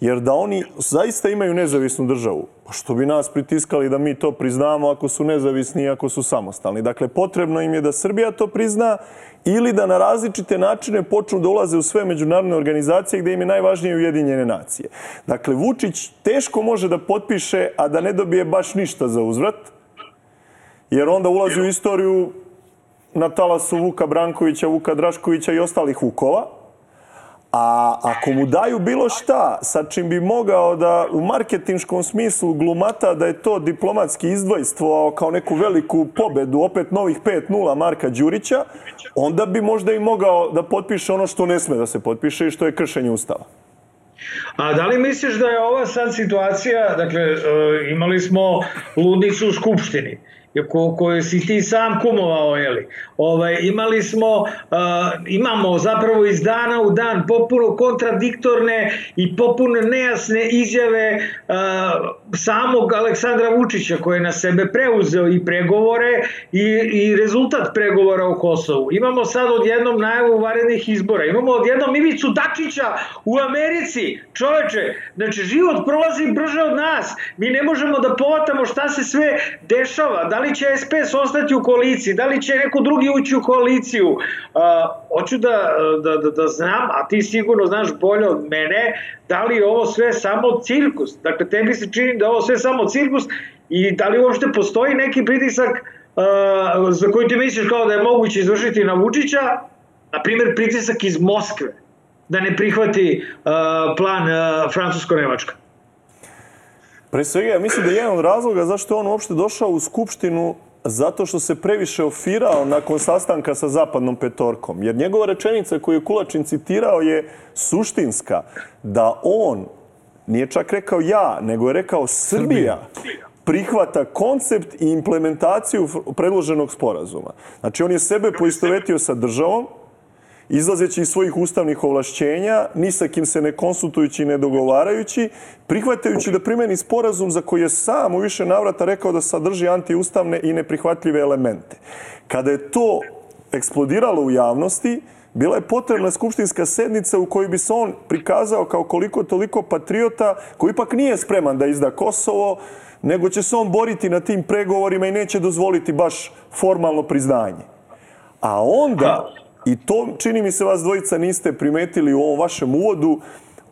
Jer da oni zaista imaju nezavisnu državu, pa što bi nas pritiskali da mi to priznamo ako su nezavisni i ako su samostalni. Dakle, potrebno im je da Srbija to prizna ili da na različite načine počnu da ulaze u sve međunarodne organizacije gde im je najvažnije Ujedinjene nacije. Dakle, Vučić teško može da potpiše, a da ne dobije baš ništa za uzvrat, jer onda ulazi u istoriju na talasu Vuka Brankovića, Vuka Draškovića i ostalih Vukova. A ako mu daju bilo šta sa čim bi mogao da u marketinškom smislu glumata da je to diplomatski izdvojstvo kao neku veliku pobedu, opet novih 5-0 Marka Đurića, onda bi možda i mogao da potpiše ono što ne sme da se potpiše i što je kršenje ustava. A da li misliš da je ova sad situacija, dakle, e, imali smo ludnicu u Skupštini, ko, koju si ti sam kumovao, jeli? Ovaj, imali smo, uh, imamo zapravo iz dana u dan popuno kontradiktorne i popuno nejasne izjave uh, samog Aleksandra Vučića koji je na sebe preuzeo i pregovore i, i rezultat pregovora o Kosovu. Imamo sad odjednom najavu varednih izbora, imamo odjednom Ivicu Dačića u Americi, čoveče, znači život prolazi brže od nas, mi ne možemo da povatamo šta se sve dešava, da li će SPS ostati u koaliciji, da li će neko drugi ući u koaliciju. Uh, hoću da, da, da, da znam, a ti sigurno znaš bolje od mene, da li je ovo sve samo cirkus. Dakle, tebi se čini da je ovo sve samo cirkus i da li uopšte postoji neki pritisak uh, za koji ti misliš kao da je moguće izvršiti na Vučića, na primjer pritisak iz Moskve, da ne prihvati uh, plan uh, Francusko-Nemačka. Pre svega, ja mislim da je jedan od razloga zašto je on uopšte došao u Skupštinu zato što se previše ofirao nakon sastanka sa zapadnom petorkom. Jer njegova rečenica koju je Kulačin citirao je suštinska. Da on, nije čak rekao ja, nego je rekao Srbija, prihvata koncept i implementaciju predloženog sporazuma. Znači, on je sebe poistovetio sa državom izlazeći iz svojih ustavnih ovlašćenja, ni sa kim se ne konsultujući i ne dogovarajući, prihvatajući da primeni sporazum za koji je sam u više navrata rekao da sadrži antiustavne i neprihvatljive elemente. Kada je to eksplodiralo u javnosti, bila je potrebna skupštinska sednica u kojoj bi se on prikazao kao koliko toliko patriota koji ipak nije spreman da izda Kosovo, nego će se on boriti na tim pregovorima i neće dozvoliti baš formalno priznanje. A onda, i to čini mi se vas dvojica niste primetili u ovom vašem uvodu,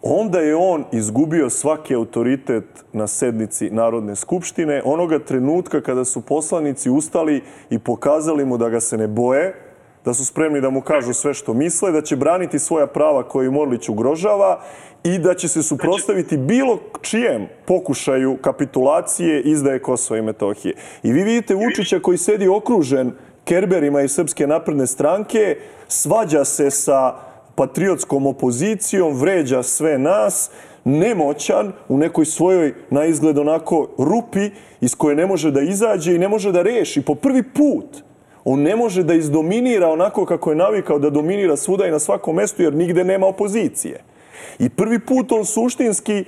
onda je on izgubio svaki autoritet na sednici Narodne skupštine onoga trenutka kada su poslanici ustali i pokazali mu da ga se ne boje, da su spremni da mu kažu sve što misle, da će braniti svoja prava koje im Orlić ugrožava i da će se suprostaviti bilo čijem pokušaju kapitulacije izdaje Kosova i Metohije. I vi vidite Vučića koji sedi okružen kerberima iz Srpske napredne stranke, svađa se sa patriotskom opozicijom, vređa sve nas, nemoćan u nekoj svojoj na izgled onako rupi iz koje ne može da izađe i ne može da reši po prvi put on ne može da izdominira onako kako je navikao da dominira svuda i na svakom mestu, jer nigde nema opozicije. I prvi put on suštinski e,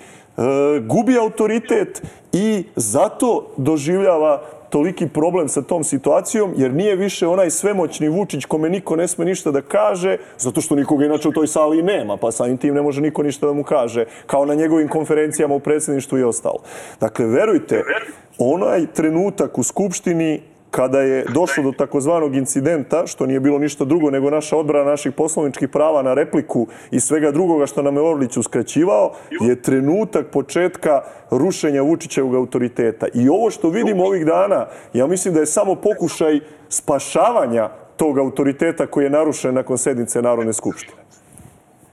gubi autoritet i zato doživljava toliki problem sa tom situacijom, jer nije više onaj svemoćni Vučić kome niko ne sme ništa da kaže, zato što nikoga inače u toj sali nema, pa samim tim ne može niko ništa da mu kaže, kao na njegovim konferencijama u predsjedništvu i ostalo. Dakle, verujte, onaj trenutak u Skupštini kada je došlo do takozvanog incidenta, što nije bilo ništa drugo nego naša odbrana naših poslovničkih prava na repliku i svega drugoga što nam je Orlić uskraćivao, je trenutak početka rušenja Vučićevog autoriteta. I ovo što vidimo ovih dana, ja mislim da je samo pokušaj spašavanja tog autoriteta koji je narušen nakon sednice Narodne skupštine.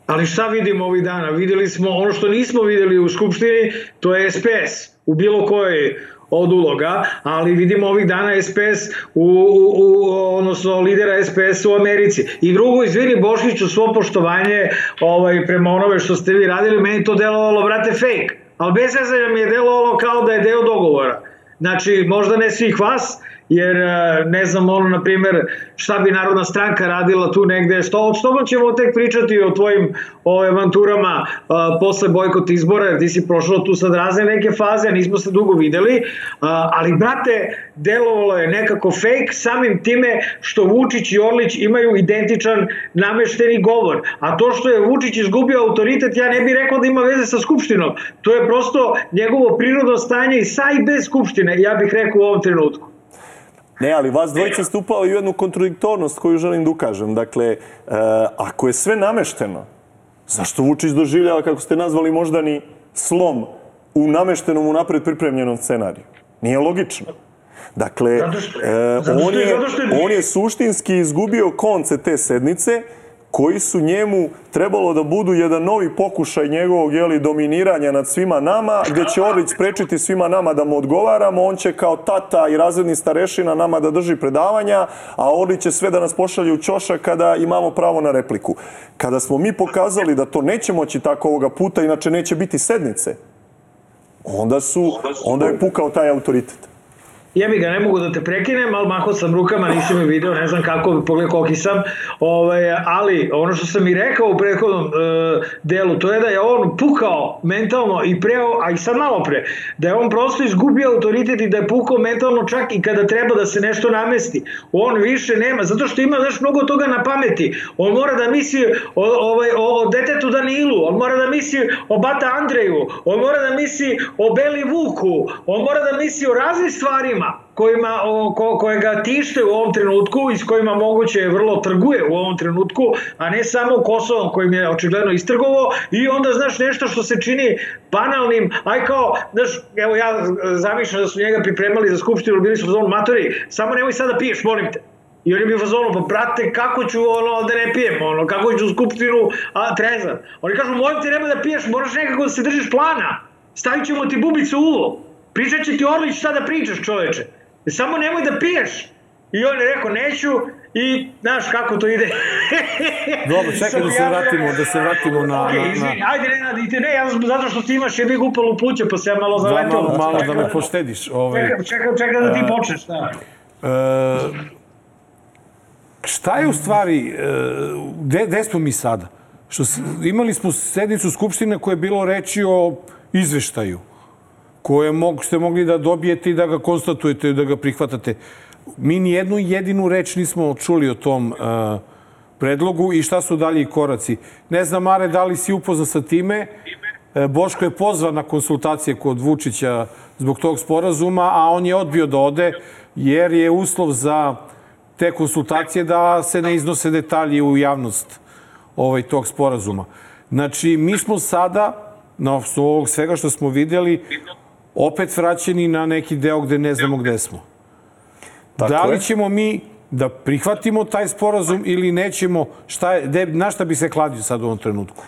Ali šta vidimo ovih dana? Videli smo ono što nismo videli u Skupštini, to je SPS u bilo kojoj od uloga, ali vidimo ovih dana SPS u, u, u odnosno lidera SPS u Americi. I drugo, izvini Boškiću, svo poštovanje ovaj, prema onome što ste vi radili, meni to delovalo, brate, fake. Ali bez zezanja mi je delovalo kao da je deo dogovora. Znači, možda ne svih vas, jer e, ne znam ono na primjer šta bi Narodna stranka radila tu negde? S tobom ćemo tek pričati o tvojim o avanturama a, e, posle bojkot izbora jer ti si prošao tu sad razne neke faze nismo se dugo videli. A, ali brate delovalo je nekako fake samim time što Vučić i Orlić imaju identičan namešteni govor. A to što je Vučić izgubio autoritet ja ne bih rekao da ima veze sa Skupštinom. To je prosto njegovo prirodno stanje i sa i bez Skupštine ja bih rekao u ovom trenutku Ne, ali vas dvojica ste upali u jednu kontradiktornost koju želim da ukažem. Dakle, e, ako je sve namešteno, zašto Vučić doživljava, kako ste nazvali, moždani slom u nameštenom, u napred pripremljenom scenariju? Nije logično. Dakle, e, on, je, on je suštinski izgubio konce te sednice, koji su njemu trebalo da budu jedan novi pokušaj njegovog jeli, dominiranja nad svima nama, gde će Orlić sprečiti svima nama da mu odgovaramo, on će kao tata i razredni starešina nama da drži predavanja, a Orlić će sve da nas pošalje u ćošak kada imamo pravo na repliku. Kada smo mi pokazali da to neće moći tako ovoga puta, inače neće biti sednice, onda, su, onda je pukao taj autoritet. Jebi ga, ne mogu da te prekinem, ali maho sam rukama, nisi me video, ne znam kako, pogled koliki sam, ovaj, ali ono što sam i rekao u prethodnom e, delu, to je da je on pukao mentalno i pre, a i sad malo pre, da je on prosto izgubio autoritet i da je pukao mentalno čak i kada treba da se nešto namesti. On više nema, zato što ima znaš, mnogo toga na pameti. On mora da misli o, ovaj, o, o detetu Danilu, on mora da misli o bata Andreju, on mora da misli o Beli Vuku, on mora da misli o raznim stvarima, kojima, o, ko, koje ga tište u ovom trenutku i s kojima moguće vrlo trguje u ovom trenutku, a ne samo Kosovom kojim je očigledno istrgovo i onda znaš nešto što se čini banalnim, aj kao, znaš, evo ja zamišljam da su njega pripremali za skupštinu, bili su zonu matori, samo nemoj sada da piješ, molim te. I on je bio fazonu, pa brate, kako ću ono da ne pijem, ono, kako ću u skupštinu a, trezan. Oni kažu, molim te, nemoj da piješ, moraš nekako da se držiš plana. Stavit ćemo ti bubicu u ulo. Pričat će ti Orlić šta da pričaš čoveče. Samo nemoj da piješ. I on je rekao neću i znaš kako to ide. Dobro, čekaj da se vratimo, da se vratimo na... Okay, na, izvini, na... ajde Nenad, ne, ne, ja zato što ti imaš jebig upalo u pluće, pa se ja malo zaletio. Da, malo, malo da me poštediš. Ovaj, čekaj, čekaj, čekaj da ti počneš, da. Uh, šta je u stvari, e, gde, gde smo mi sada? Što, imali smo sednicu Skupštine koje je bilo reći o izveštaju koje mog, ste mogli da dobijete i da ga konstatujete i da ga prihvatate. Mi ni jednu jedinu reč nismo čuli o tom uh, predlogu i šta su dalji koraci. Ne znam, Mare, da li si upoznat sa time? E, Boško je pozvan na konsultacije kod Vučića zbog tog sporazuma, a on je odbio da ode jer je uslov za te konsultacije da se ne iznose detalji u javnost ovaj, tog sporazuma. Znači, mi smo sada, na osnovu ovog svega što smo videli, opet vraćeni na neki deo gde ne znamo gde smo. Tako da li ćemo mi da prihvatimo taj sporazum ili nećemo, šta je, de, na šta bi se kladio sad u ovom trenutku?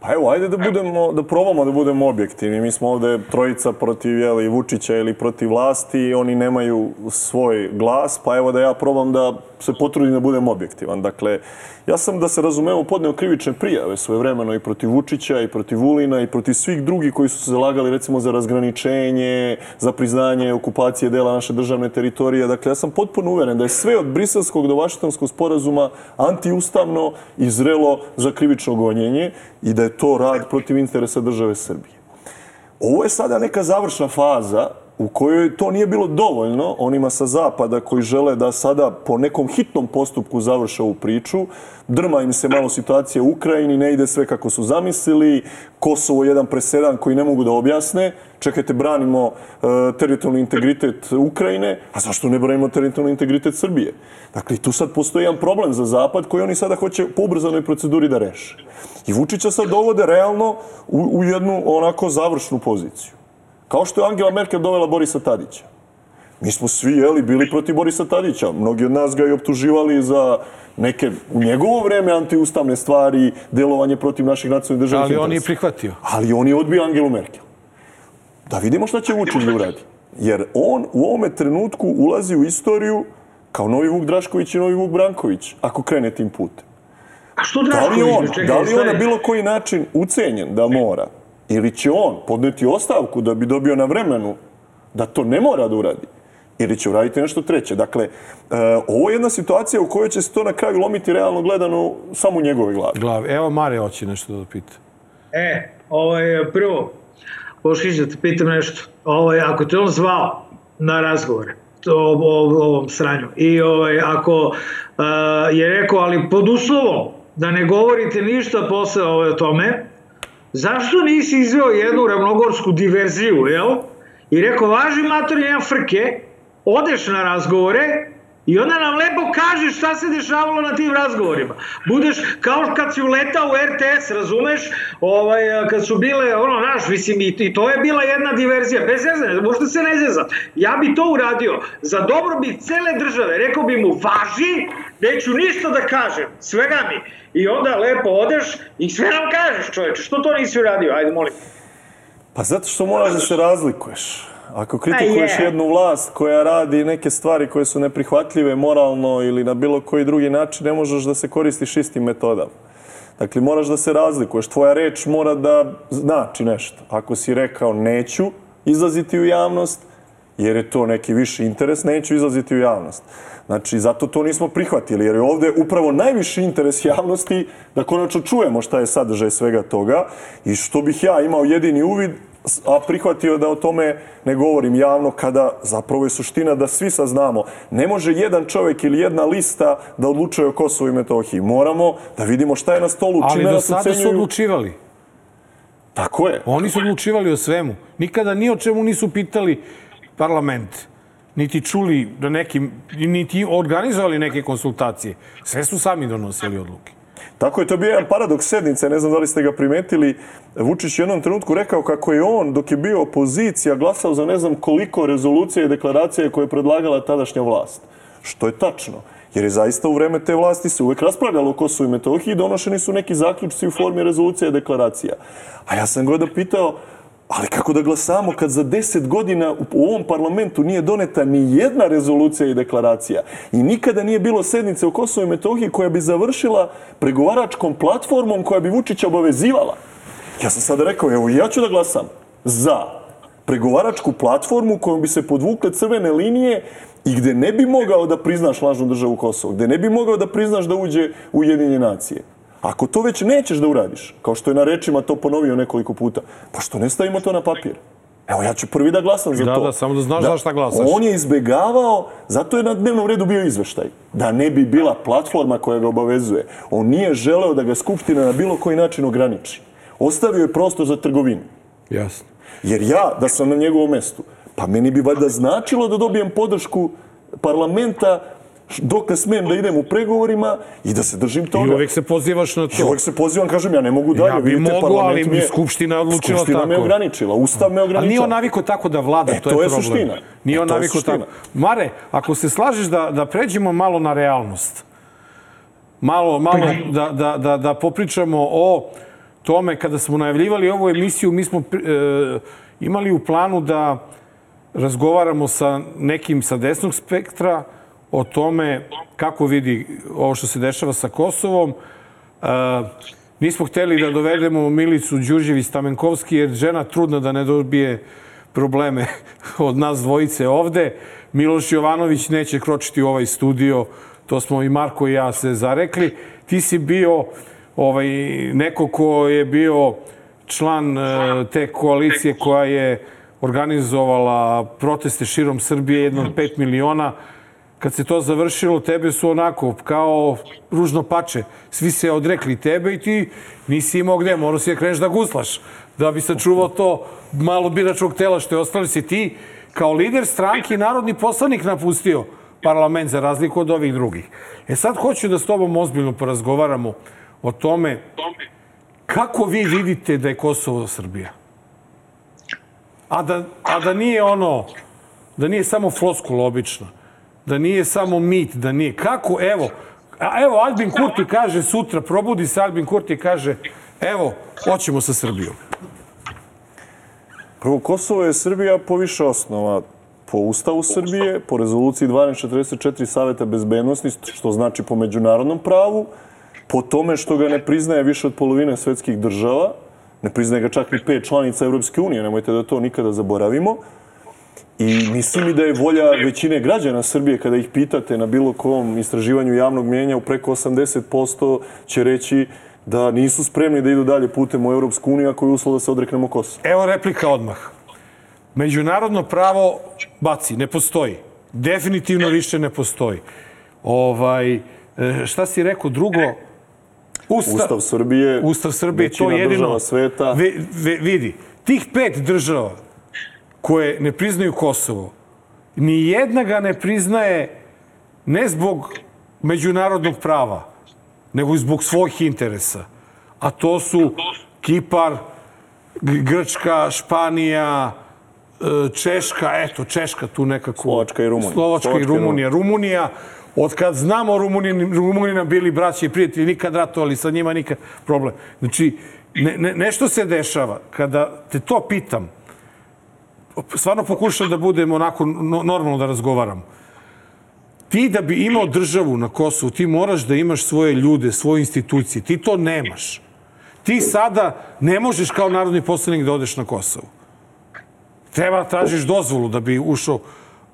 Pa evo, ajde da budemo, da probamo da budemo objektivni. Mi smo ovde trojica protiv jeli, Vučića ili protiv vlasti i oni nemaju svoj glas, pa evo da ja probam da se potrudim da budem objektivan. Dakle, ja sam da se razumemo podneo krivične prijave svoje vremeno i protiv Vučića i protiv Vulina i protiv svih drugih koji su se zalagali recimo za razgraničenje, za priznanje okupacije dela naše državne teritorije. Dakle, ja sam potpuno uveren da je sve od briselskog do vašingtonskog sporazuma antiustavno i zrelo za krivično gonjenje i da je to rad protiv interesa države Srbije. Ovo je sada neka završna faza u kojoj to nije bilo dovoljno onima sa zapada koji žele da sada po nekom hitnom postupku završe ovu priču. Drma im se malo situacija u Ukrajini, ne ide sve kako su zamislili. Kosovo je jedan presedan koji ne mogu da objasne. Čekajte, branimo e, teritorijalni integritet Ukrajine, a zašto ne branimo teritorijalni integritet Srbije? Dakle, tu sad postoji jedan problem za Zapad koji oni sada hoće po ubrzanoj proceduri da reše. I Vučića sad dovode realno u, u jednu onako završnu poziciju. Kao što je Angela Merkel dovela Borisa Tadića. Mi smo svi, jeli, bili protiv Borisa Tadića. Mnogi od nas ga i optuživali za neke u njegovo vreme antiustavne stvari, delovanje protiv naših nacionalnih državnih Ali on je prihvatio. Ali on je odbio Angelu Merkel. Da vidimo šta će Vučić da uradi. Jer on u ovome trenutku ulazi u istoriju kao novi Vuk Drašković i novi Vuk Branković, ako krene tim putem. A što Da li Drašković? on, da li on na bilo koji način ucenjen da mora? Ili će on podneti ostavku da bi dobio na vremenu da to ne mora da uradi? Ili će uraditi nešto treće? Dakle, e, ovo je jedna situacija u kojoj će se to na kraju lomiti realno gledano samo u njegove glavi. Glavi. Evo, Mare hoće nešto da pita. E, ovaj, prvo, Boškić, da te pitam nešto. Ovaj, ako te on zvao na razgovore, to, o, o, ovom sranju, i ovaj, ako uh, je rekao, ali pod uslovom da ne govorite ništa posle o tome, zašto nisi izveo jednu ravnogorsku diverziju, jel? I rekao, važi mater, nema frke, odeš na razgovore i onda nam lepo kažeš šta se dešavalo na tim razgovorima. Budeš kao kad si uletao u RTS, razumeš, ovaj, kad su bile, ono, naš, mislim, i, to je bila jedna diverzija, bez zezanja, možda se ne zezam. Ja bi to uradio za dobrobit cele države, rekao bi mu, važi, neću ništa da kažem, svega mi. I onda lepo odeš i sve nam kažeš, čoveče, što to nisi uradio, ajde, molim. Pa zato što moraš da se razlikuješ. Ako kritikuješ je. jednu vlast koja radi neke stvari koje su neprihvatljive moralno ili na bilo koji drugi način, ne možeš da se koristiš istim metodama. Dakle, moraš da se razlikuješ. Tvoja reč mora da znači nešto. Ako si rekao neću izlaziti u javnost, jer je to neki viši interes, neću izlaziti u javnost. Znači, zato to nismo prihvatili, jer je ovde upravo najviši interes javnosti da konačno čujemo šta je sadržaj svega toga i što bih ja imao jedini uvid, a prihvatio da o tome ne govorim javno kada zapravo je suština da svi saznamo. Ne može jedan čovjek ili jedna lista da odlučuje o Kosovu i Metohiji. Moramo da vidimo šta je na stolu, Ali čime do nas sada su odlučivali. Tako je. Oni su odlučivali o svemu. Nikada ni o čemu nisu pitali parlament. Niti čuli da nekim, niti organizovali neke konsultacije. Sve su sami donosili odluke. Tako je, to bio jedan paradoks sednice, ne znam da li ste ga primetili. Vučić je jednom trenutku rekao kako je on, dok je bio opozicija, glasao za ne znam koliko rezolucija i deklaracija koje je predlagala tadašnja vlast. Što je tačno. Jer je zaista u vreme te vlasti se uvek raspravljalo o Kosovu i Metohiji i donošeni su neki zaključci u formi rezolucija i deklaracija. A ja sam ga da pitao, ali kako da glasamo kad za deset godina u ovom parlamentu nije doneta ni jedna rezolucija i deklaracija i nikada nije bilo sednice o Kosovu i Metohiji koja bi završila pregovaračkom platformom koja bi Vučića obavezivala. Ja sam sada rekao, evo ja ću da glasam za. pregovaračku platformu kojom bi se podvukle crvene linije i gde ne bi mogao da priznaš lažnu državu Kosovo, gde ne bi mogao da priznaš da uđe u Ujedinjene nacije. Ako to već nećeš da uradiš, kao što je na rečima to ponovio nekoliko puta, pa što ne stavimo to na papir? Evo, ja ću prvi da glasam za Da, to. da, samo da znaš za šta glasaš. On je izbegavao, zato je na dnevnom redu bio izveštaj, da ne bi bila platforma koja ga obavezuje. On nije želeo da ga Skupština na bilo koji način ograniči. Ostavio je prostor za trgovinu. Jasno. Jer ja, da sam na njegovom mestu, pa meni bi valjda značilo da dobijem podršku parlamenta dok ne smem da idem u pregovorima i da se držim toga. I uvek se pozivaš na I to. uvek se pozivam, kažem, ja ne mogu dalje. Ja bi Vidite, mogu, ali mi je- Skupština odlučila Skupština me tako. ograničila, Ustav me ograničava. Ali nije on navikao tako da vlada, E, to je, to je problem. suština. Nije E, on suština. tako. Mare, ako se slažeš da, da pređemo malo na realnost, malo, malo da, da, da, da popričamo o tome, kada smo najavljivali ovu emisiju, mi smo e, imali u planu da razgovaramo sa nekim sa desnog spektra o tome kako vidi ovo što se dešava sa Kosovom. E, nismo hteli da dovedemo Milicu Đurđević Stamenkovski jer žena trudna da ne dobije probleme od nas dvojice ovde. Miloš Jovanović neće kročiti u ovaj studio, to smo i Marko i ja se zarekli. Ti si bio ovaj, neko ko je bio član e, te koalicije koja je organizovala proteste širom Srbije, jedno od 5 miliona. Kad se to završilo, tebe su onako, kao ružno pače. Svi se odrekli tebe i ti nisi imao gde, morao si da kreneš da guslaš. Da bi sačuvao to malo biračkog tela što je ostali si ti kao lider stranke narodni poslanik napustio parlament za razliku od ovih drugih. E sad hoću da s tobom ozbiljno porazgovaramo o tome kako vi vidite da je Kosovo Srbija. A da, a da nije ono, da nije samo floskula obična, da nije samo mit, da nije. Kako, evo, a evo Albin Kurti kaže sutra, probudi se Albin Kurti i kaže, evo, hoćemo sa Srbijom. Prvo, Kosovo je Srbija po više osnova. Po Ustavu Srbije, po rezoluciji 1244 Saveta bezbednosti, što znači po međunarodnom pravu, po tome što ga ne priznaje više od polovine svetskih država, ne priznaje ga čak ni pet članica Evropske unije, nemojte da to nikada zaboravimo. I mislim i da je volja većine građana Srbije, kada ih pitate na bilo kom istraživanju javnog mijenja, u preko 80% će reći da nisu spremni da idu dalje putem u Evropsku uniju ako je uslov da se odreknemo Kosova. Evo replika odmah. Međunarodno pravo baci, ne postoji. Definitivno više ne postoji. Ovaj, e, šta si rekao drugo? Usta, Ustav Srbije, Ustav Srbije, to jedino... država sveta. Ve, ve, vidi, tih pet država koje ne priznaju Kosovo, ni jedna ga ne priznaje ne zbog međunarodnog prava, nego i zbog svojih interesa. A to su Kipar, Grčka, Španija, e, Češka, eto, Češka tu nekako. Slovačka i Rumunija. Slovačka Slovačka i Rumunija. Rumunija, od kad znamo Rumunina, Rumunina bili braći i prijatelji, nikad ratovali sa njima, nikad problem. Znači, ne, ne, nešto se dešava. Kada te to pitam, stvarno pokušam da budem onako no, normalno da razgovaram. Ti da bi imao državu na Kosovu, ti moraš da imaš svoje ljude, svoje institucije. Ti to nemaš. Ti sada ne možeš kao narodni poslanik da odeš na Kosovo. Treba tražiš dozvolu da bi ušao,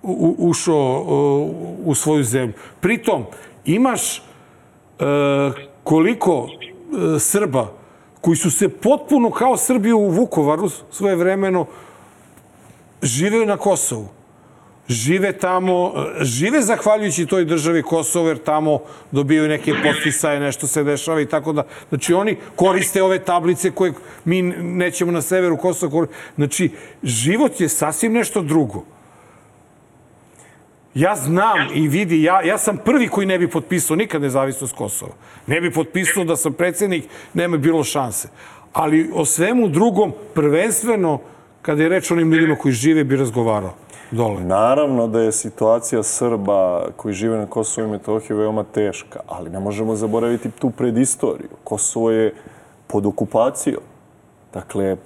u, ušao uh, u svoju zemlju. Pritom, imaš uh, koliko uh, Srba koji su se potpuno kao Srbi u Vukovaru svoje vremeno žive na Kosovu. Žive tamo, žive zahvaljujući toj državi Kosovo, jer tamo dobijaju neke postisaje, nešto se dešava i tako da. Znači, oni koriste ove tablice koje mi nećemo na severu Kosova koristiti. Znači, život je sasvim nešto drugo. Ja znam i vidi, ja, ja sam prvi koji ne bi potpisao nikad nezavisnost Kosova. Ne bi potpisao da sam predsednik, nema bilo šanse. Ali o svemu drugom, prvenstveno, kada je reč o onim ljudima koji žive, bi razgovarao dole. Naravno da je situacija Srba koji žive na Kosovo i Metohiji veoma teška, ali ne možemo zaboraviti tu predistoriju. Kosovo je pod okupacijom. Dakle, e,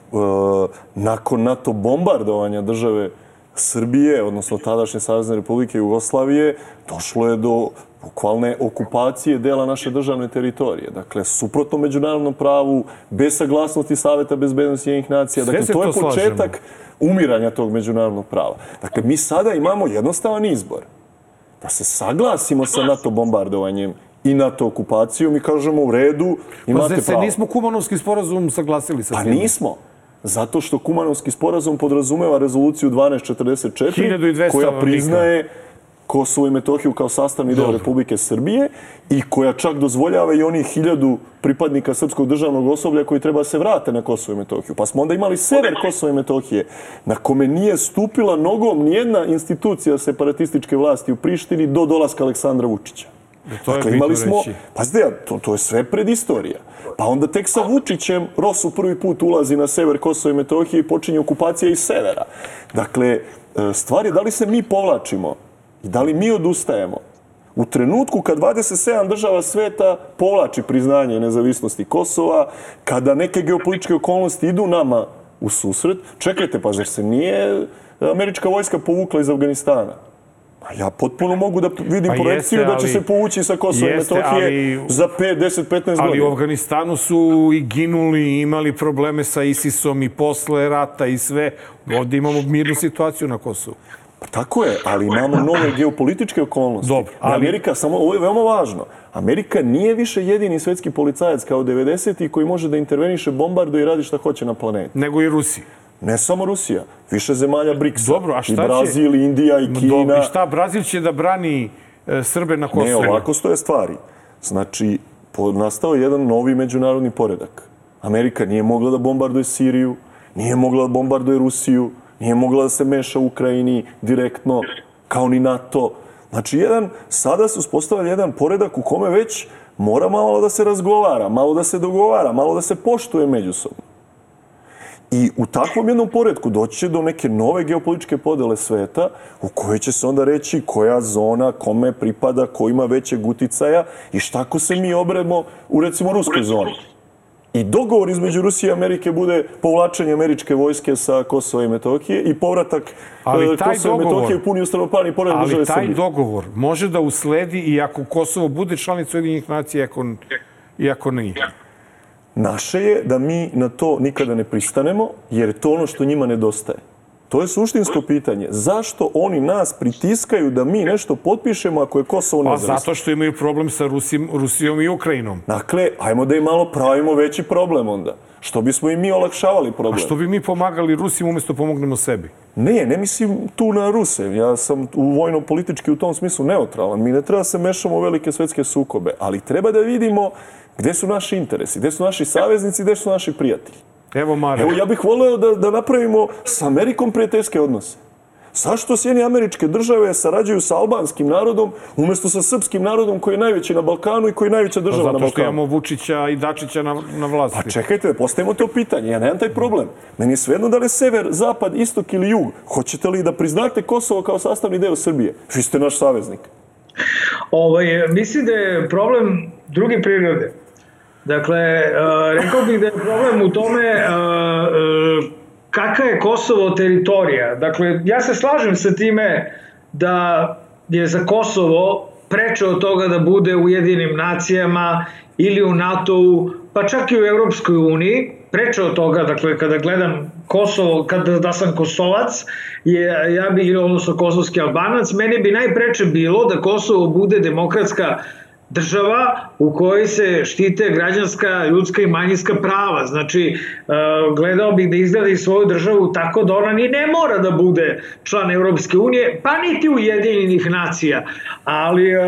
nakon NATO bombardovanja države Srbije, odnosno tadašnje Savezne republike Jugoslavije, došlo je do bukvalne okupacije dela naše državne teritorije. Dakle, suprotno međunarodnom pravu, bez saglasnosti Saveta bezbednosti jednih nacija. Dakle, se to je to slažemo. početak umiranja tog međunarodnog prava. Dakle, mi sada imamo jednostavan izbor. Da se saglasimo sa NATO bombardovanjem i NATO okupacijom i kažemo u redu, Pa imate zar se pravo. nismo Kumanovski sporazum saglasili sa Pa tim? nismo. Zato što Kumanovski sporazum podrazumeva rezoluciju 1244 1200 koja priznaje Kosovo i Metohiju kao sastavni deo Republike Srbije i koja čak dozvoljava i onih hiljadu pripadnika srpskog državnog osoblja koji treba da se vrate na Kosovo i Metohiju. Pa smo onda imali sever Kosova i Metohije na kome nije stupila nogom nijedna institucija separatističke vlasti u Prištini do dolaska Aleksandra Vučića. To je Dakle, imali smo, reći. pazite, to, to je sve predistorija. Pa onda tek sa Vučićem Rosu prvi put ulazi na sever Kosova i Metohije i počinje okupacija iz severa. Dakle, e, stvar je da li se mi povlačimo i da li mi odustajemo. U trenutku kad 27 država sveta povlači priznanje nezavisnosti Kosova, kada neke geopolitičke okolnosti idu nama u susret, čekajte, pa zar se nije američka vojska povukla iz Afganistana? Pa ja potpuno mogu da vidim Pa projekciju jeste, da će ali- se povući sa Kosova i Metohije ali- za 5, 10, 15 Ali u godina. Afganistanu su i ginuli, imali probleme sa ISISom i posle rata i sve. Ovde imamo mirnu situaciju na Kosovu. Pa tako je, ali imamo nove geopolitičke okolnosti. Dobro, ali... Amerika, samo ovo je veoma važno, Amerika nije više jedini svetski policajac kao 90. koji može da interveniše, bombarduje i radi šta hoće na planeti. Nego i Rusiji. Ne samo Rusija, više zemalja BRICS-a. Dobro, a šta I će- Brazil, i Indija, i Kina. Dobro, i šta, Brazil će da brani e, Srbe na Ne, Kosovu? ovako stoje stvari. Znači, po, nastao je jedan novi međunarodni poredak. Amerika nije mogla da bombarduje Siriju, nije mogla da bombarduje Rusiju, nije mogla da se meša u Ukrajini direktno, kao ni NATO. Znači, jedan, sada se uspostavlja jedan poredak u kome već mora malo da se razgovara, malo da se dogovara, malo da se poštuje međusobno. I u takvom jednom poredku doći će do neke nove geopolitičke podele sveta u kojoj će se onda reći koja zona kome pripada, ko ima većeg uticaja i šta ako se mi obremo u recimo ruskoj zoni. I dogovor između Rusije i Amerike bude povlačenje američke vojske sa Kosova i Metohije i povratak Ali e, taj Kosova i dogovor- Metohije u puni ustavnopravni pored države Ali taj Srbije. dogovor može da usledi i ako Kosovo bude članica Ujedinjenih nacija, ako, i ako nije. Naše je da mi na to nikada ne pristanemo, jer je to ono što njima nedostaje. To je suštinsko pitanje. Zašto oni nas pritiskaju da mi nešto potpišemo ako je Kosovo Pa nezavisno? zato što imaju problem sa Rusim, Rusijom i Ukrajinom. Dakle, ajmo da im malo pravimo veći problem onda. Što bismo i mi olakšavali A problem. što bi mi pomagali Rusima umjesto pomognemo sebi? Ne, ne mislim tu na Ruse. Ja sam u vojno-politički u tom smislu neutralan. Mi ne treba da se mešamo u velike svetske sukobe, ali treba da vidimo gde su naši interesi, gde su naši saveznici, gde su naši prijatelji. Evo, Mare. Evo, ja bih voleo da, da napravimo sa Amerikom prijateljske odnose. Zašto Sjedinje američke države sarađuju sa albanskim narodom umjesto sa srpskim narodom koji je najveći na Balkanu i koji je najveća država na Zato što Balkanu? imamo Vučića i Dačića na, na vlasti. Pa čekajte, da postavimo to pitanje. Ja nemam taj problem. Meni je svejedno da li je sever, zapad, istok ili jug. Hoćete li da priznate Kosovo kao sastavni deo Srbije? Vi ste naš saveznik. Ovaj, mislim da je problem druge prirode. Dakle, uh, rekao bih da je problem u tome uh, uh, kakva je Kosovo teritorija. Dakle, ja se slažem sa time da je za Kosovo preče od toga da bude u jedinim nacijama ili u NATO-u, pa čak i u Europskoj uniji, preče od toga, dakle, kada gledam Kosovo, kada da sam Kosovac, je, ja bih, odnosno kosovski albanac, meni bi najpreče bilo da Kosovo bude demokratska država u kojoj se štite građanska, ljudska i manjinska prava. Znači, uh, gledao bih da izgradi svoju državu tako da ona ni ne mora da bude član Europske unije, pa niti Ujedinjenih nacija. Ali, uh,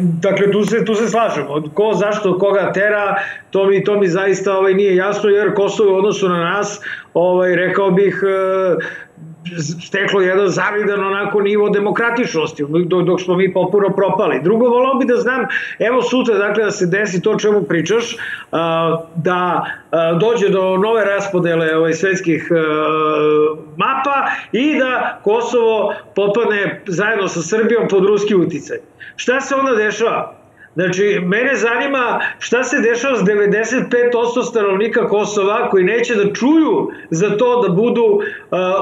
dakle, tu se, tu se slažemo. Ko, zašto, koga tera, to mi, to mi zaista ovaj, nije jasno, jer Kosovo u odnosu na nas, ovaj, rekao bih, uh, steklo jedan zavidan onako nivo demokratičnosti, dok, dok smo mi popuno propali. Drugo, volao bi da znam, evo sutra, dakle, da se desi to čemu pričaš, da dođe do nove raspodele ovaj, svetskih mapa i da Kosovo popadne zajedno sa Srbijom pod ruski uticaj. Šta se onda dešava? Znači, mene zanima šta se dešava s 95% stanovnika Kosova koji neće da čuju za to da budu uh,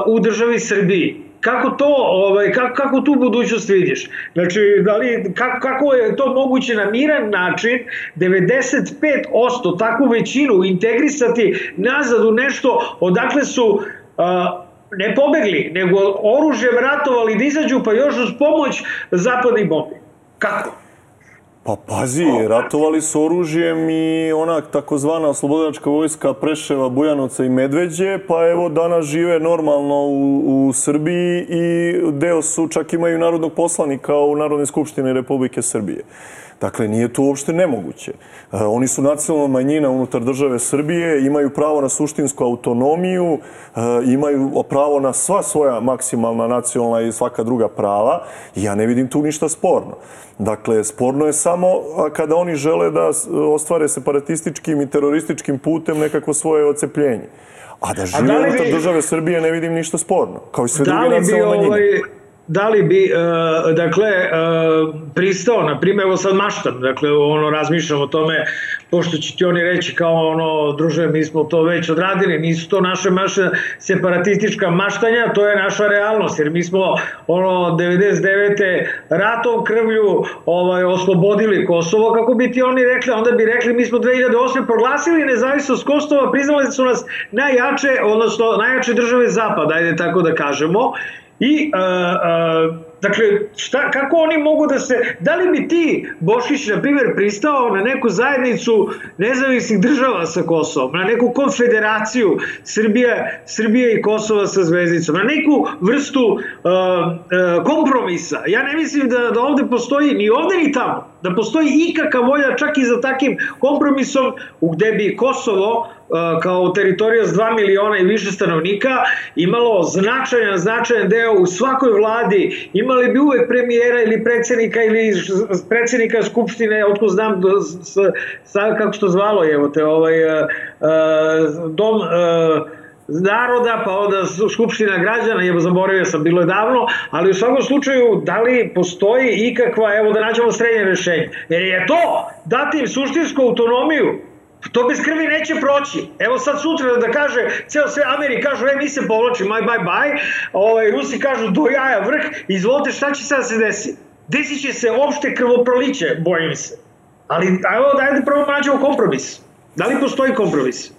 u državi Srbiji. Kako to, ovaj, kako, kako tu budućnost vidiš? Znači, da li, kako, kako je to moguće na miran način 95% takvu većinu integrisati nazad u nešto odakle su uh, ne pobegli, nego oružjem ratovali da izađu pa još uz pomoć zapadnih bombi. Kako? Pa pazi, ratovali su oružjem i ona takozvana oslobodilačka vojska Preševa, Bujanovca i Medveđe, pa evo danas žive normalno u, u Srbiji i deo su, čak imaju narodnog poslanika u Narodnoj skupštini Republike Srbije. Dakle, nije to uopšte nemoguće. E, oni su nacionalna manjina unutar države Srbije, imaju pravo na suštinsku autonomiju, e, imaju pravo na sva svoja maksimalna nacionalna i svaka druga prava ja ne vidim tu ništa sporno. Dakle, sporno je samo kada oni žele da ostvare separatističkim i terorističkim putem nekako svoje ocepljenje. A da žive da unutar bi... države Srbije ne vidim ništa sporno, kao i sve da druge nacionalne manjine. Ovaj da li bi, uh, dakle, uh, pristao, na primjer, evo sad maštam, dakle, ono, razmišljam o tome, pošto će ti oni reći kao ono, druže, mi smo to već odradili, nisu to naše maše separatistička maštanja, to je naša realnost, jer mi smo, ono, 99. ratom krvlju ovaj, oslobodili Kosovo, kako bi ti oni rekli, onda bi rekli, mi smo 2008. proglasili nezavisnost Kosova, priznali su nas najjače, odnosno najjače države Zapada, ajde tako da kažemo, I, uh, uh, dakle, šta, kako oni mogu da se, da li bi ti, Bošić, na primjer, pristao na neku zajednicu nezavisnih država sa Kosovom, na neku konfederaciju Srbije, Srbije i Kosova sa zvezdicom, na neku vrstu uh, uh, kompromisa. Ja ne mislim da, da ovde postoji, ni ovde ni tamo, da postoji ikakva volja čak i za takim kompromisom u gde bi Kosovo kao teritorija s 2 miliona i više stanovnika imalo značajan, značajan deo u svakoj vladi, imali bi uvek premijera ili predsednika ili predsednika skupštine, otko znam do, s, sa, kako što zvalo, evo te, ovaj, uh, dom uh, naroda, pa onda Skupština građana, je zaboravio sam, bilo je davno, ali u svakom slučaju, da li postoji ikakva, evo da nađemo srednje rešenje, jer je to dati im suštinsku autonomiju, To bez krvi neće proći. Evo sad sutra da kaže, ceo sve Ameri kažu, e, mi se povlačimo, bye, bye, bye. Ovaj, Rusi kažu, do jaja vrh, izvolite, šta će sad se desi? Desit će se opšte krvoproliće, bojim se. Ali, evo, dajde prvo nađemo kompromis. Da li postoji kompromis?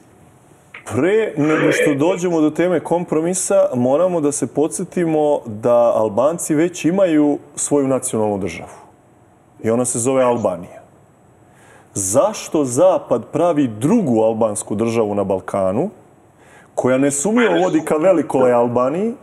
Pre nego što dođemo do teme kompromisa, moramo da se podsjetimo da Albanci već imaju svoju nacionalnu državu. I ona se zove Albanija zašto Zapad pravi drugu albansku državu na Balkanu, koja nesumljivo vodi ka velikoj Albaniji,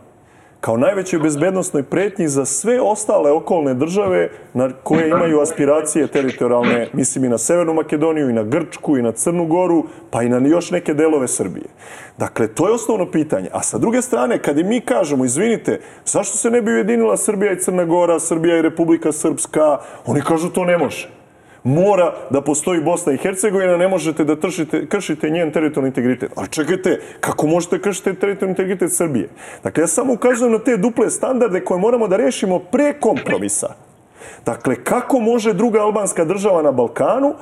kao najvećoj bezbednostnoj pretnji za sve ostale okolne države na koje imaju aspiracije teritorijalne, mislim i na Severnu Makedoniju, i na Grčku, i na Crnu Goru, pa i na još neke delove Srbije. Dakle, to je osnovno pitanje. A sa druge strane, kad i mi kažemo, izvinite, zašto se ne bi ujedinila Srbija i Crna Gora, Srbija i Republika Srpska, oni kažu to ne može mora da postoji Bosna i Hercegovina, ne možete da tršite, kršite njen teritorijalni integritet. Ali čekajte, kako možete kršiti teritorijalni integritet Srbije? Dakle, ja samo ukazujem na te duple standarde koje moramo da rešimo pre kompromisa. Dakle, kako može druga albanska država na Balkanu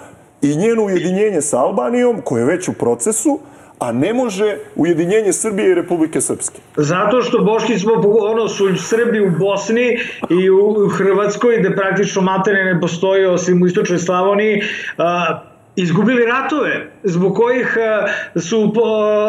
i njeno ujedinjenje sa Albanijom, koje je već u procesu, a ne može ujedinjenje Srbije i Republike Srpske? Zato što Boški smo, ono, su Srbi u Bosni i u Hrvatskoj, gde praktično materne ne postoji osim u istočnoj Slavoniji, a, izgubili ratove zbog kojih su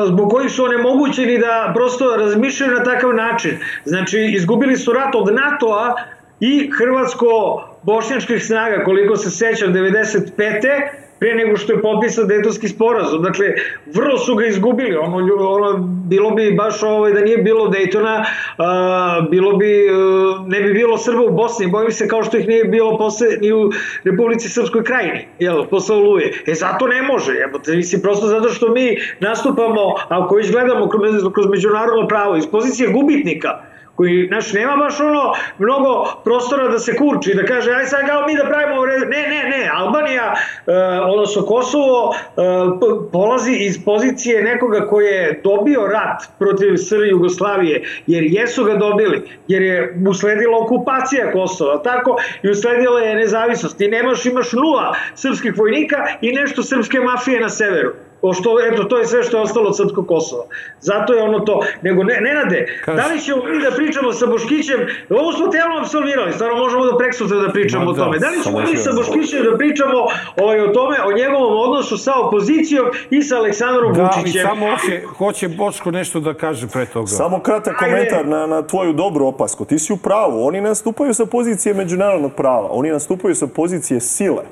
zbog kojih su onemogućeni da prosto razmišljaju na takav način. Znači izgubili su rat od NATO-a i hrvatsko-bošnjačkih snaga koliko se sećam 95 pre nego što je potpisan Dejtonski sporazum. Dakle, vrlo su ga izgubili. Ono, ono, bilo bi baš ovaj, da nije bilo Dejtona, a, bilo bi, a, ne bi bilo Srba u Bosni. Bojim se kao što ih nije bilo posle ni u Republici Srpskoj krajini, jel, posle Oluje. E, zato ne može. Jebote, mislim, prosto zato što mi nastupamo, ako već gledamo kroz, kroz međunarodno pravo, iz pozicije gubitnika, koji, znaš, nema baš ono mnogo prostora da se kurči, da kaže, aj sad kao mi da pravimo, ne, ne, ne, Albanija, uh, odnosno Kosovo, uh, polazi iz pozicije nekoga koji je dobio rat protiv Srbije Jugoslavije, jer jesu ga dobili, jer je usledila okupacija Kosova, tako, i usledila je nezavisnost. Ti nemaš, imaš nula srpskih vojnika i nešto srpske mafije na severu. O što, eto, to je sve što je ostalo od srpskog Kosova. Zato je ono to. Nego, ne, Nenade, Kaži. da li ćemo mi da pričamo sa Boškićem, ovo smo telo absolvirali, stvarno možemo do preksutra da pričamo Ma o da, tome. Da li ćemo mi sa Boškićem da pričamo ovaj, o tome, o njegovom odnosu sa opozicijom i sa Aleksandrom Da, Vučićem? samo hoće, hoće Boško nešto da kaže pre toga. Samo kratak Ajde. komentar na, na tvoju dobru opasku. Ti si u pravu. Oni nastupaju sa pozicije međunarodnog prava. Oni nastupaju sa pozicije sile.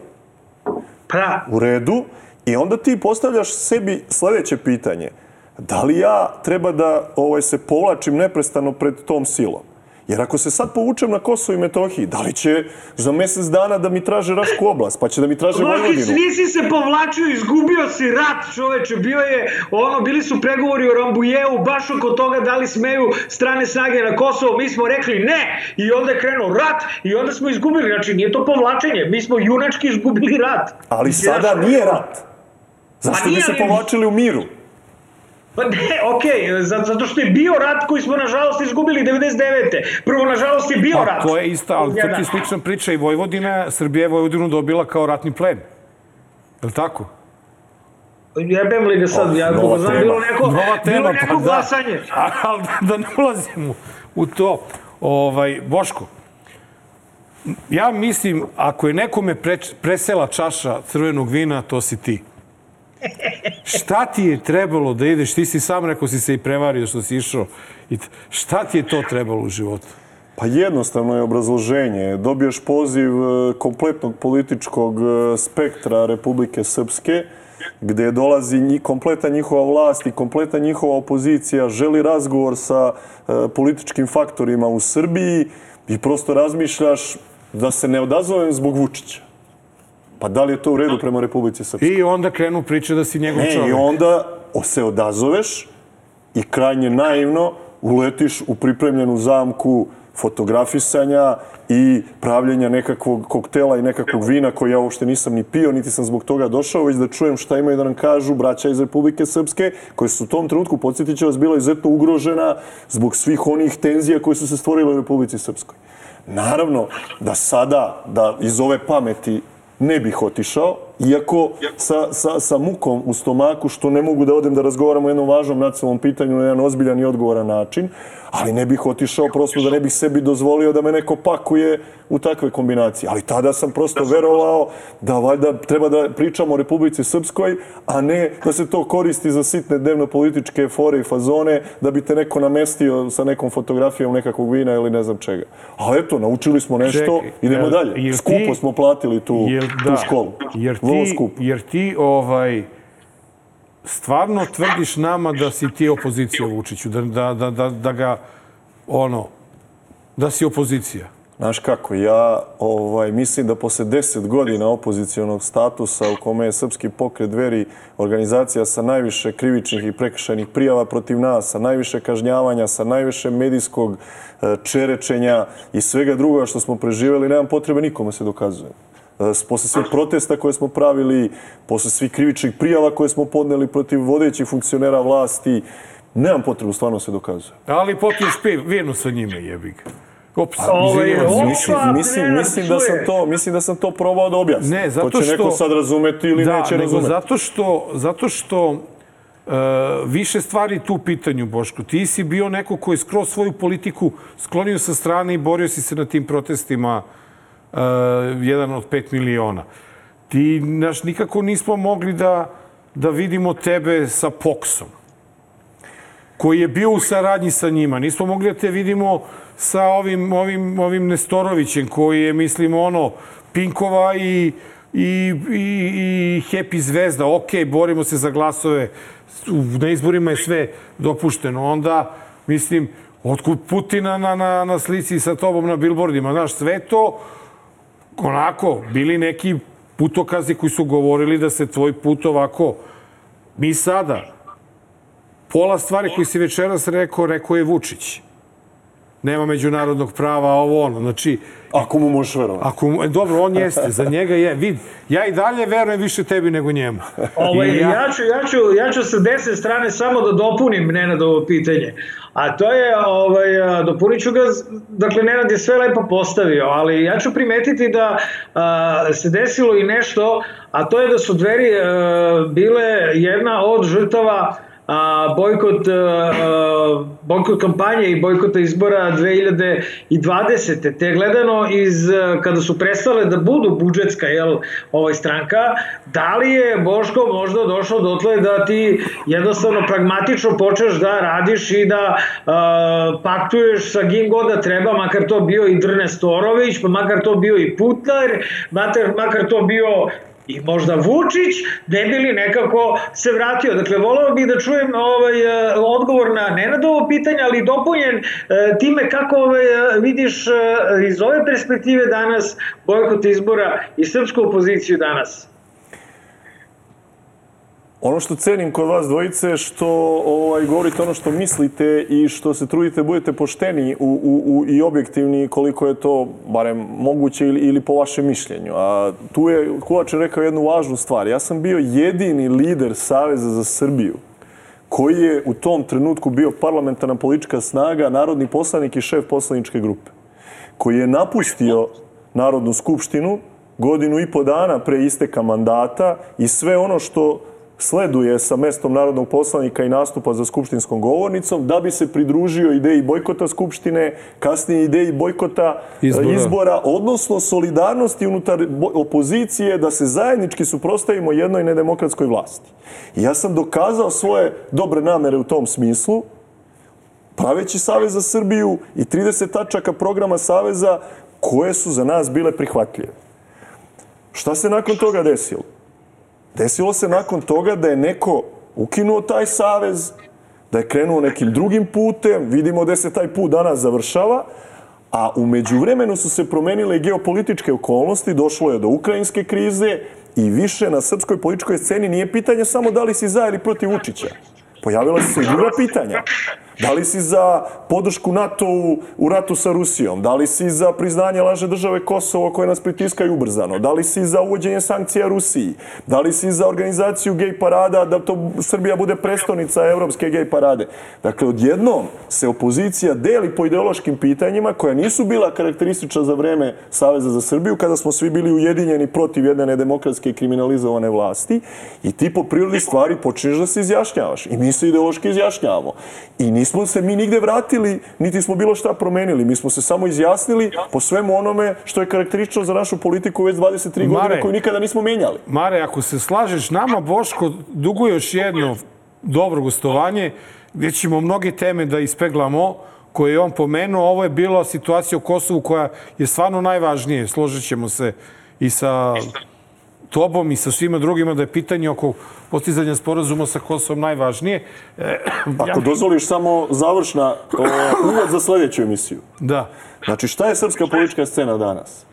Pa da, U redu. I onda ti postavljaš sebi sledeće pitanje. Da li ja treba da ovaj, se povlačim neprestano pred tom silom? Jer ako se sad povučem na Kosovo i Metohiji, da li će za mesec dana da mi traže Rašku oblast, pa će da mi traže Vojvodinu? nisi se povlačio, izgubio si rat, čoveče, bio je, ono, bili su pregovori o Rambujevu, baš oko toga da li smeju strane snage na Kosovo, mi smo rekli ne, i onda je krenuo rat, i onda smo izgubili, znači nije to povlačenje, mi smo junački izgubili rat. Ali sada nije rat. Zašto Pa bi se povlačili u miru? Pa ne, okej, za- zato što je bio rat koji smo nažalost izgubili 99. Prvo, nažalost, je bio Pa rat. to je isto, ali to je slična priča i Vojvodina, Srbija je Vojvodinu dobila kao ratni plen. Je li tako? Jebem li ga sad, Oh, ja koliko znam, bilo neko, Nova tema, bilo neko pa da. glasanje. A, ali da, da ne ulazim u, u to. Ovaj, Boško, ja mislim, ako je nekome pre, presela čaša crvenog vina, to si ti. Šta ti je trebalo da ideš? Ti si sam rekao si se i prevario što si išao. I šta ti je to trebalo u životu? Pa jednostavno je obrazloženje. Dobiješ poziv e, kompletnog političkog e, spektra Republike Srpske, gde dolazi kompleta njihova vlast i kompleta njihova opozicija, želi razgovor sa e, političkim faktorima u Srbiji i prosto razmišljaš da se ne odazovem zbog Vučića. Pa da li je to u redu prema Republici Srpskoj? I onda krenu priče da si njegov Ne, čovjek. i onda se odazoveš i krajnje naivno uletiš u pripremljenu zamku fotografisanja i pravljenja nekakvog koktela i nekakvog vina koji ja uopšte nisam ni pio, niti sam zbog toga došao, već da čujem šta imaju da nam kažu braća iz Republike Srpske, koji su u tom trenutku, podsjetit će vas, bila izuzetno ugrožena zbog svih onih tenzija koje su se stvorile u Republici Srpskoj. Naravno da sada, da iz ove pameti ne bih otišao, iako sa, sa, sa mukom u stomaku što ne mogu da odem da razgovaram o jednom važnom nacionalnom pitanju na jedan ozbiljan i odgovoran način, ali ne bih otišao prosto da ne bih sebi dozvolio da me neko pakuje u takve kombinacije. Ali tada sam prosto verovao da valjda treba da pričamo o Republici Srpskoj, a ne da se to koristi za sitne dnevno-političke fore i fazone, da bi te neko namestio sa nekom fotografijom nekakvog vina ili ne znam čega. Ali eto, naučili smo nešto, idemo jel- dalje. jel Skupo ti- smo platili tu, Jer, tu školu. Jer Vrlo skupo. jer ti ovaj, stvarno tvrdiš nama da si ti opozicija Vučiću, da, da, da, da, da ga, ono, da si opozicija. Znaš kako, ja ovaj, mislim da posle 10 godina opozicionog statusa u kome je Srpski pokret dveri organizacija sa najviše krivičnih i prekršajnih prijava protiv nas, sa najviše kažnjavanja, sa najviše medijskog e, čerečenja i svega drugoga što smo preživeli, nemam potrebe nikome se dokazuje. E, Posle svih protesta koje smo pravili, posle svih krivičnih prijava koje smo podneli protiv vodećih funkcionera vlasti, nemam potrebu stvarno se dokazuje. Ali popiješ piv, vino sa njime, jebi ga. Ops, Ovaj, Mislim, mislim, mislim, da sam to, mislim da sam to probao da objasnim. Ne, zato To će neko što- sad razumeti ili da, neće razumeti. zato što, zato što e, više stvari tu u pitanju, Boško. Ti si bio neko koji je skroz svoju politiku sklonio sa strane i borio si se na tim protestima e, jedan od pet miliona. Ti, naš, nikako nismo mogli da, da vidimo tebe sa Poksom koji je bio u saradnji sa njima. Nismo mogli da te vidimo sa ovim, ovim, ovim Nestorovićem koji je, mislim, ono, Pinkova i, i, i, i Happy Zvezda. Ok, borimo se za glasove. Na izborima je sve dopušteno. Onda, mislim, otkud Putina na, na, na slici sa tobom na bilbordima. Znaš, sve to onako, bili neki putokazi koji su govorili da se tvoj put ovako... Mi sada, pola stvari koji si večeras rekao, rekao je Vučić. Nema međunarodnog prava, ovo ono. Znači, Ako mu možeš verovati. ako, mu- e, dobro, on jeste, za njega je. Vid, ja i dalje verujem više tebi nego njemu. Ovaj, I ja, ću, ja, ću, ja ću sa desne strane samo da dopunim Nenadovo pitanje. A to je, ovaj, dopunit ću ga, dakle Nenad je sve lepo postavio, ali ja ću primetiti da a, se desilo i nešto, a to je da su dveri a, bile jedna od žrtava a, bojkot, a, bojkot kampanje i bojkota izbora 2020. Te gledano iz, kada su prestale da budu budžetska jel, ovaj stranka, da li je Boško možda došao dotle da ti jednostavno pragmatično počneš da radiš i da a, paktuješ sa kim god da treba, makar to bio i Drne Storović, pa makar to bio i Putnar, makar, makar to bio i možda Vučić, ne bi li nekako se vratio. Dakle, voleo bih da čujem ovaj, e, odgovor na Nenadovo pitanje, ali dopunjen e, time kako ovaj, e, vidiš iz ove perspektive danas bojkot izbora i srpsku opoziciju danas. Ono što cenim kod vas dvojice je što ovaj, govorite ono što mislite i što se trudite da budete pošteni u, u, u, i objektivni koliko je to barem moguće ili, ili po vašem mišljenju. A tu je Kulačin rekao jednu važnu stvar. Ja sam bio jedini lider Saveza za Srbiju koji je u tom trenutku bio parlamentarna politička snaga, narodni poslanik i šef poslaničke grupe, koji je napustio Narodnu skupštinu godinu i po dana pre isteka mandata i sve ono što sleduje sa mestom narodnog poslanika i nastupa za skupštinskom govornicom da bi se pridružio ideji bojkota skupštine, kasnije ideji bojkota Izbora. izbora, izbora odnosno solidarnosti unutar opozicije da se zajednički suprostavimo jednoj nedemokratskoj vlasti. Ja sam dokazao svoje dobre namere u tom smislu, praveći Savez za Srbiju i 30 tačaka programa Saveza koje su za nas bile prihvatljive. Šta se nakon toga desilo? Desilo se nakon toga da je neko ukinuo taj savez, da je krenuo nekim drugim putem, vidimo da se taj put danas završava, a u međuvremenu su se promenile geopolitičke okolnosti, došlo je do ukrajinske krize i više na srpskoj političkoj sceni nije pitanje samo da li si za ili protiv Vučića. Pojavila su se i druga pitanja. Da li si za podršku NATO-u u ratu sa Rusijom? Da li si za priznanje laže države Kosovo koje nas pritiskaju ubrzano? Da li si za uvođenje sankcija Rusiji? Da li si za organizaciju gej parada da to Srbija bude prestonica evropske gej parade? Dakle, odjednom se opozicija deli po ideološkim pitanjima koja nisu bila karakteristična za vreme Saveza za Srbiju kada smo svi bili ujedinjeni protiv jedne nedemokratske i kriminalizovane vlasti i ti po prirodi stvari počneš da se izjašnjavaš. I mi se ideološki izjašnjavamo. I nismo se mi nigde vratili, niti smo bilo šta promenili. Mi smo se samo izjasnili po svemu onome što je karakteristično za našu politiku već 23 godine Mare. koju nikada nismo menjali. Mare, ako se slažeš, nama Boško duguje još jedno dobro gostovanje gdje ćemo mnoge teme da ispeglamo koje je on pomenuo. Ovo je bila situacija u Kosovu koja je stvarno najvažnije. Složit ćemo se i sa tobom i sa svima drugima da je pitanje oko postizanja sporazuma sa Kosovom najvažnije. E, Ako dozvoliš samo završna uvod za sljedeću emisiju. Da. Znači, šta je srpska politička scena danas?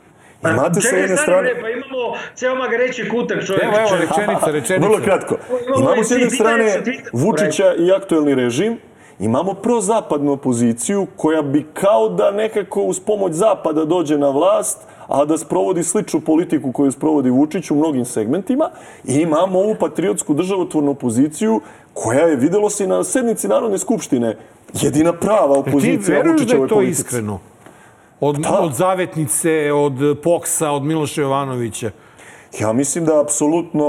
Imate sa jedne strane... Pa imamo ceo magareći kutak čovječe. Evo, evo, rečenica, rečenica. Vrlo kratko. Imamo s jedne strane. Vučića i aktuelni režim, imamo prozapadnu opoziciju koja bi kao da nekako uz pomoć Zapada dođe na vlast, a da sprovodi sličnu politiku koju sprovodi Vučić u mnogim segmentima. I imamo ovu patriotsku državotvornu opoziciju koja je, videlo se i na sednici Narodne skupštine, jedina prava Ti opozicija veruješ da Vučićevoj je to politici. iskreno? Od, Da. od Zavetnice, od Poksa, od Miloša Jovanovića. Ja mislim da apsolutno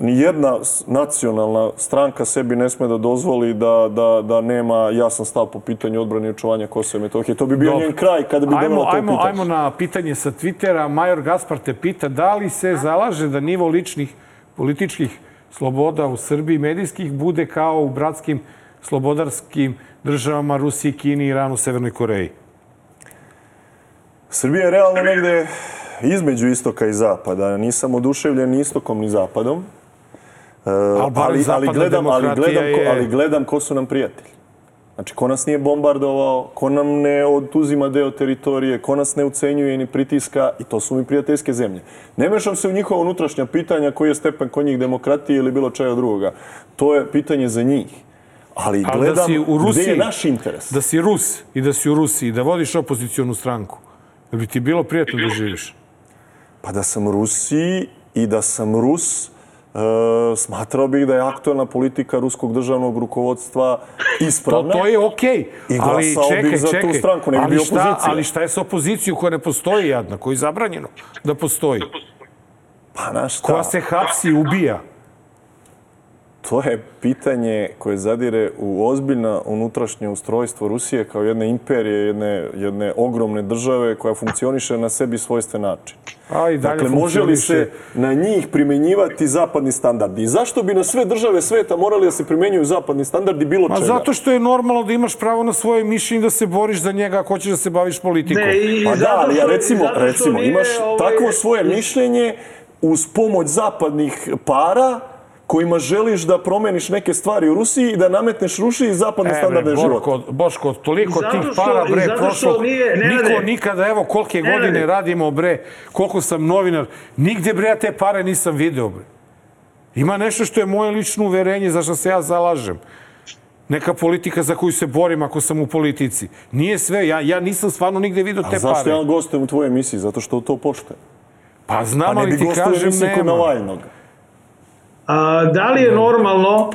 ni jedna nacionalna stranka sebi ne sme da dozvoli da, da, da nema jasan stav po pitanju odbrane i očuvanja Kosova i Metohije. To bi bio Dobro. njen kraj kada bi Ajmo, to ajmo, pitanje. ajmo na pitanje sa Twittera. Major Gaspar te pita da li se zalaže da nivo ličnih političkih sloboda u Srbiji medijskih bude kao u bratskim slobodarskim državama Rusiji, Kini, Iranu, Severnoj Koreji. Srbija je realno negde između istoka i zapada. Nisam oduševljen ni istokom ni zapadom. E, Ali ali, zapadna gledam, ali, gledam, ko, je- ali gledam ko su nam prijatelji. Znači, ko nas nije bombardovao, ko nam ne oduzima deo teritorije, ko nas ne ucenjuje ni pritiska, i to su mi prijateljske zemlje. Ne mešam se u njihova unutrašnja pitanja koji je stepen kod njih demokratije ili bilo čega drugoga. To je pitanje za njih. Ali Ali gledam da si u Rusiji, gde je naš interes. Da si Rus i da si u Rusiji i da vodiš opozicionu stranku, da bi ti bilo prijatno da živiš. Pa da sam Rusiji i da sam Rus, e, smatrao bih da je aktualna politika ruskog državnog rukovodstva To, ispravna. to je okej, I ali glasao bih čekaj, za tu čekaj. stranku, ne bi bio opozicija. ali šta je sa opozicijom koja ne postoji jadna, koja je zabranjeno da postoji, Pa znaš šta, koja se hapsi i ubija? To je pitanje koje zadire u ozbiljna unutrašnje ustrojstvo Rusije kao jedne imperije, jedne, jedne ogromne države koja funkcioniše na sebi svojstven način. A i dalje Dakle, može li se na njih primenjivati zapadni standardi? I zašto bi na sve države sveta morali da se primenjuju zapadni standardi bilo Ma čega? zato što je normalno da imaš pravo na svoje mišljenje, da se boriš za njega ako hoćeš da se baviš politikom. Ne, i, Pa da, ali ja recimo, recimo imaš ovaj, takvo svoje mišljenje uz pomoć zapadnih para kojima želiš da promeniš neke stvari u Rusiji i da nametneš Rusiji zapadne standarde E, života. Boško, Boško, toliko zato tih što- para, bre, što prošlo. nije-. Niko nikada, evo, kolike Nenade. godine radimo, bre, koliko sam novinar, nigde, bre, ja te pare nisam video, bre. Ima nešto što je moje lično uverenje, za što se ja zalažem. Neka politika za koju se borim ako sam u politici. Nije sve, ja, ja nisam stvarno nigde video A te zašto pare. ja gostujem u tvojoj emisiji? Zato što to poštujem. Pa znam, Pa ne ali bi ti gostujem u kažem emisiji kod nema. Navalnog. A, da li je normalno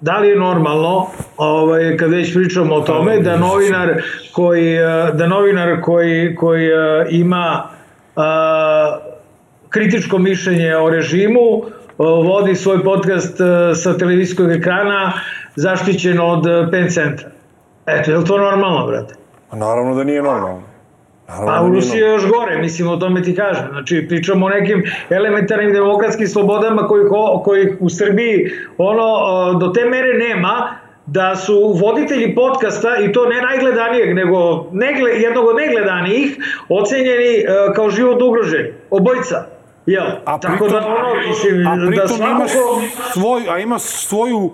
da li je normalno, ovaj, kad već pričamo o tome, da novinar koji, eh, da novinar koji, koji eh, ima a, kritičko mišljenje o režimu, vodi svoj podcast sa televizijskog ekrana zaštićen od pen centra. Eto, je li to normalno, brate? Naravno da nije normalno. Pa da Rusiji je još gore, mislim, o tome ti kažem. Znači, pričamo o nekim elementarnim demokratskim slobodama kojih, kojih u Srbiji ono, do te mere nema, da su voditelji podcasta, i to ne najgledanijeg, nego negle, jednog od najgledanijih, ocenjeni e, kao život ugroženi. Obojica. Jel? A Tako pritom, da ono, mislim, a da svako imaš, ko- svoj, a imaš svoju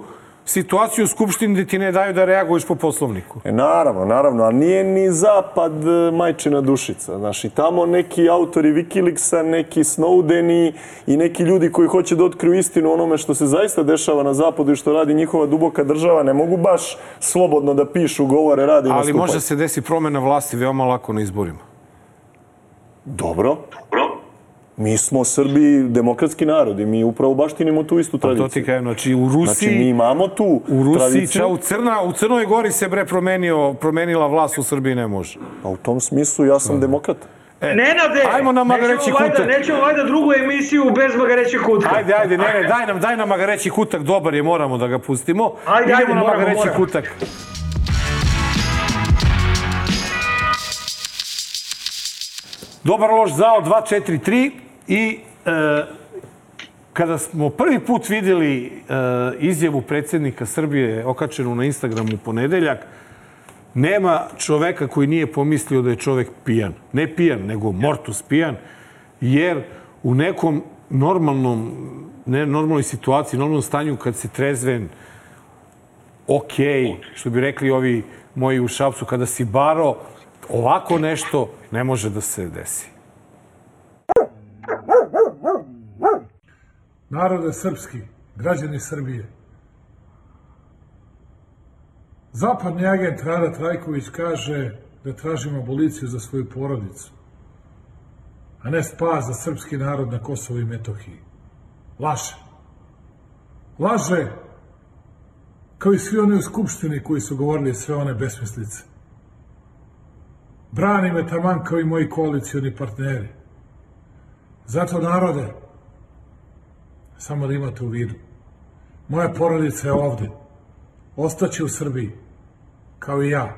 situaciju u Skupštini gde ti ne daju da reaguješ po poslovniku. E, naravno, naravno, a nije ni zapad e, majčina dušica. Znaš, i tamo neki autori Wikileaksa, neki Snowdeni i neki ljudi koji hoće da otkriju istinu o onome što se zaista dešava na zapadu i što radi njihova duboka država, ne mogu baš slobodno da pišu, govore, rade i Ali nastupaju. može se desi promena vlasti veoma lako na izborima. Dobro. Mi smo Srbi demokratski narod i mi upravo baštinimo tu istu Pa to tradiciju. ti kažem, znači u Rusiji... Znači, mi imamo tu U Rusiji, tradiciju. ča, u, Crna, u Crnoj Gori se bre promenio, promenila vlast, u Srbiji ne može. A u tom smislu ja sam demokrata. Nenade, Ajmo na magareći kutak. nećemo valjda drugu emisiju bez magarećeg kutka. Ajde, ajde, ne, ne, daj nam, daj nam magareći kutak, dobar je, moramo da ga pustimo. Ajde, Idemo ajde, na moramo, magareći moramo. kutak. Dobar loš zao 2-4-3 i e, kada smo prvi put videli e, izjavu predsjednika Srbije okačenu na Instagramu u ponedeljak, nema čoveka koji nije pomislio da je čovek pijan. Ne pijan, nego mortus pijan, jer u nekom normalnom, ne normalnoj situaciji, normalnom stanju kad si trezven, ok, što bi rekli ovi moji u Šapcu, kada si baro, ovako nešto ne može da se desi. Narode srpski, građani Srbije. Zapadni agent Rada Trajković kaže da tražimo aboliciju za svoju porodicu, a ne spas za srpski narod na Kosovo i Metohiji. Laže. Laže kao i svi oni u Skupštini koji su govorili sve one besmislice. Brani me taman kao i moji koalicioni partneri. Zato narode, samo da imate u vidu. Moja porodica je ovde. Ostaće u Srbiji. Kao i ja.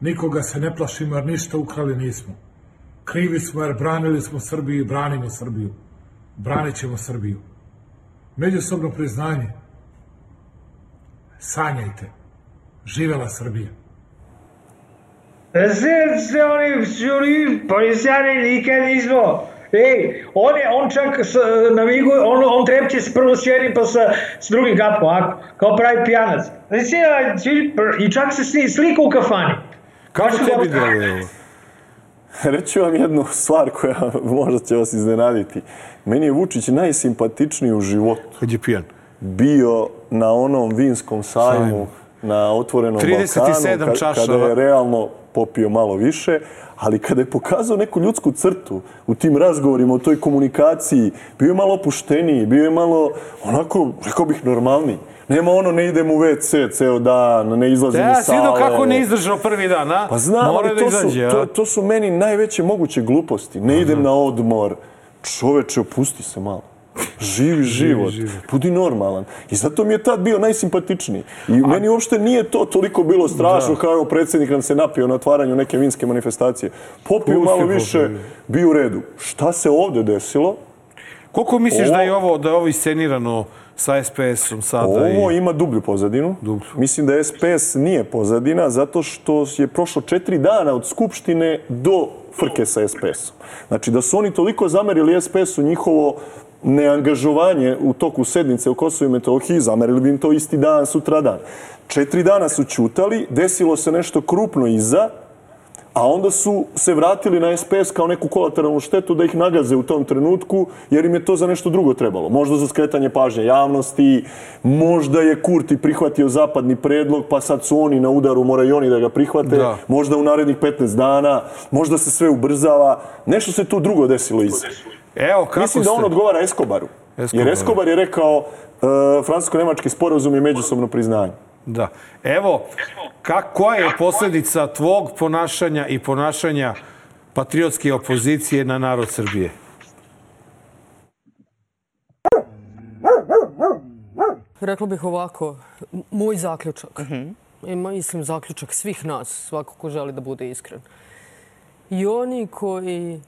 Nikoga se ne plašimo jer ništa ukrali nismo. Krivi smo jer branili smo Srbiju i branimo Srbiju. Branit ćemo Srbiju. Međusobno priznanje. Sanjajte. Živela Srbija. Se, se oni, svi oni polisjani nikad nismo. Ej, on je, on čak s, naviguje, on, on trepće s prvo s jednim pa sa, s drugim kapom, ovako, kao pravi pijanac. Znači, I čak se sli, slika u kafani. Kako Baš tebi deluje ovo? Reću vam jednu stvar koja možda će vas iznenaditi. Meni je Vučić najsimpatičniji u životu Kad je pijan. bio na onom vinskom sajmu Sajmu. na otvorenom 37 Balkanu, čašava. kada je realno popio malo više, ali kada je pokazao neku ljudsku crtu u tim razgovorima, u toj komunikaciji, bio je malo opušteniji, bio je malo, onako, rekao bih, normalniji. Nema ono, ne idem u WC ceo dan, ne izlazim Ja, iz sale. si vidio kako ne izdržao prvi dan, a? Pa znam, Mora ali da to, su, izađe, a? to, to su meni najveće moguće gluposti. Ne idem na odmor. Čoveče, opusti se malo. Živi život. Budi normalan. I zato mi je tad bio najsimpatičniji. I meni uopšte nije to toliko bilo strašno kao predsjednik nam se napio na otvaranju neke vinske manifestacije. Popio Pusti, malo više, popio. bio u redu. Šta se ovde desilo? Koliko misliš Ovo- da je ovo, da je ovo iscenirano sa SPS-om sada? Ovo i... ima dublju pozadinu. Dublju. Mislim da SPS nije pozadina zato što je prošlo četiri dana od Skupštine do frke sa SPS-om. Znači da su oni toliko zamerili SPS-u njihovo neangažovanje u toku sednice u Kosovo i Metohiji, zamerili bi im to isti dan, sutra dan. Četiri dana su ćutali, desilo se nešto krupno iza, a onda su se vratili na SPS kao neku kolateralnu štetu da ih nagaze u tom trenutku, jer im je to za nešto drugo trebalo. Možda za skretanje pažnje javnosti, možda je Kurti prihvatio zapadni predlog, pa sad su oni na udaru, moraju i oni da ga prihvate, Da. možda u narednih 15 dana, možda se sve ubrzava. Nešto se tu drugo desilo iza. Evo, kako Mislim da ste... on odgovara Eskobaru. Escobaru. Jer Eskobar je rekao uh, francusko-nemački sporazum je međusobno priznanje. Da. Evo, ka, koja je posljedica tvog ponašanja i ponašanja patriotske opozicije na narod Srbije? Rekla bih ovako, moj zaključak. I mislim zaključak svih nas, svako ko želi da bude iskren. I oni koji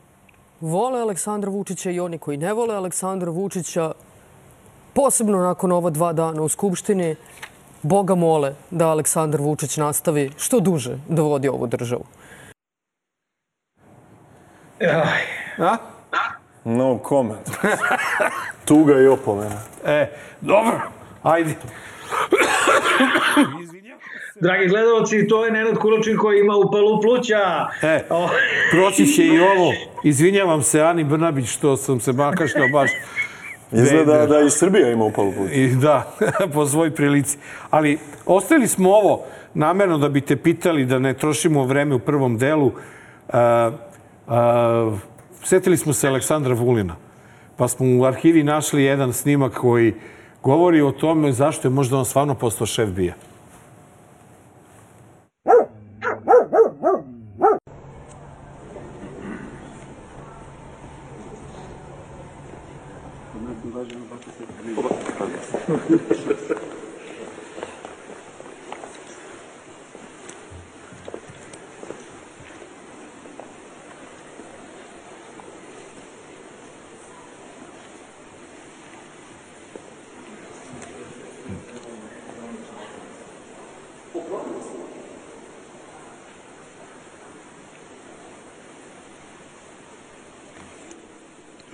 vole Aleksandra Vučića i oni koji ne vole Aleksandra Vučića, posebno nakon ova dva dana u Skupštini, Boga mole da Aleksandar Vučić nastavi što duže da vodi ovu državu. Aj, A? No comment. Tuga i opomena. E, dobro. Ajde. Dragi gledalci, to je Nenad Kuločin koji ima upalu pluća. E, proći će i ovo. Izvinjavam se Ani Brnabić što sam se makaškao baš. Izgleda da i Srbija ima upalu put. I da, po svoj prilici. Ali ostavili smo ovo namerno da bi te pitali da ne trošimo vreme u prvom delu. A, a, setili smo se Aleksandra Vulina. Pa smo u arhivi našli jedan snimak koji govori o tome zašto je možda on stvarno postao šef bija.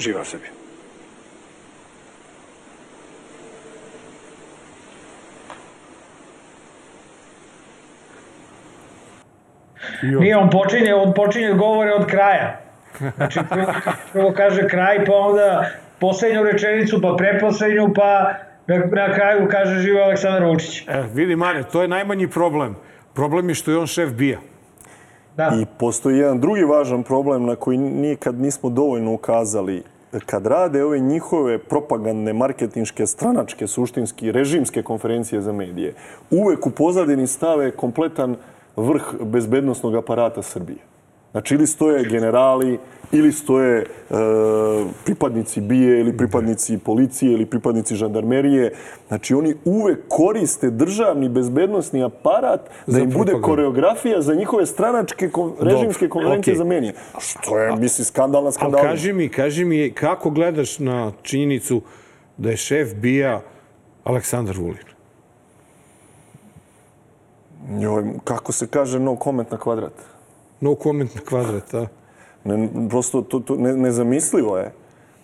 Živa Srbija. Nije, on počinje, on počinje govore od kraja. Znači, prvo, prvo kaže kraj, pa onda poslednju rečenicu, pa preposlednju, pa na, na kraju kaže živo Aleksandar Vučić. E, vidi, Mare, to je najmanji problem. Problem je što je on šef bija. Da. I postoji jedan drugi važan problem na koji nikad nismo dovoljno ukazali. Kad rade ove njihove propagandne, marketinške, stranačke, suštinski, režimske konferencije za medije, uvek u pozadini stave kompletan vrh bezbednostnog aparata Srbije. Znači, ili stoje generali, ili stoje e, pripadnici bije, ili pripadnici policije, ili pripadnici žandarmerije. Znači, oni uvek koriste državni bezbednostni aparat da im bude koreografija za njihove stranačke, kon- režimske konferencije okej. za menije. Što je, mislim, skandalna Ali skandalna. kaži mi, kaži mi, kako gledaš na činjenicu da je šef bija Aleksandar Vulin? Joj, kako se kaže no comment na kvadrat? No comment na kvadrat, a? Ne, prosto to, to ne, nezamislivo je.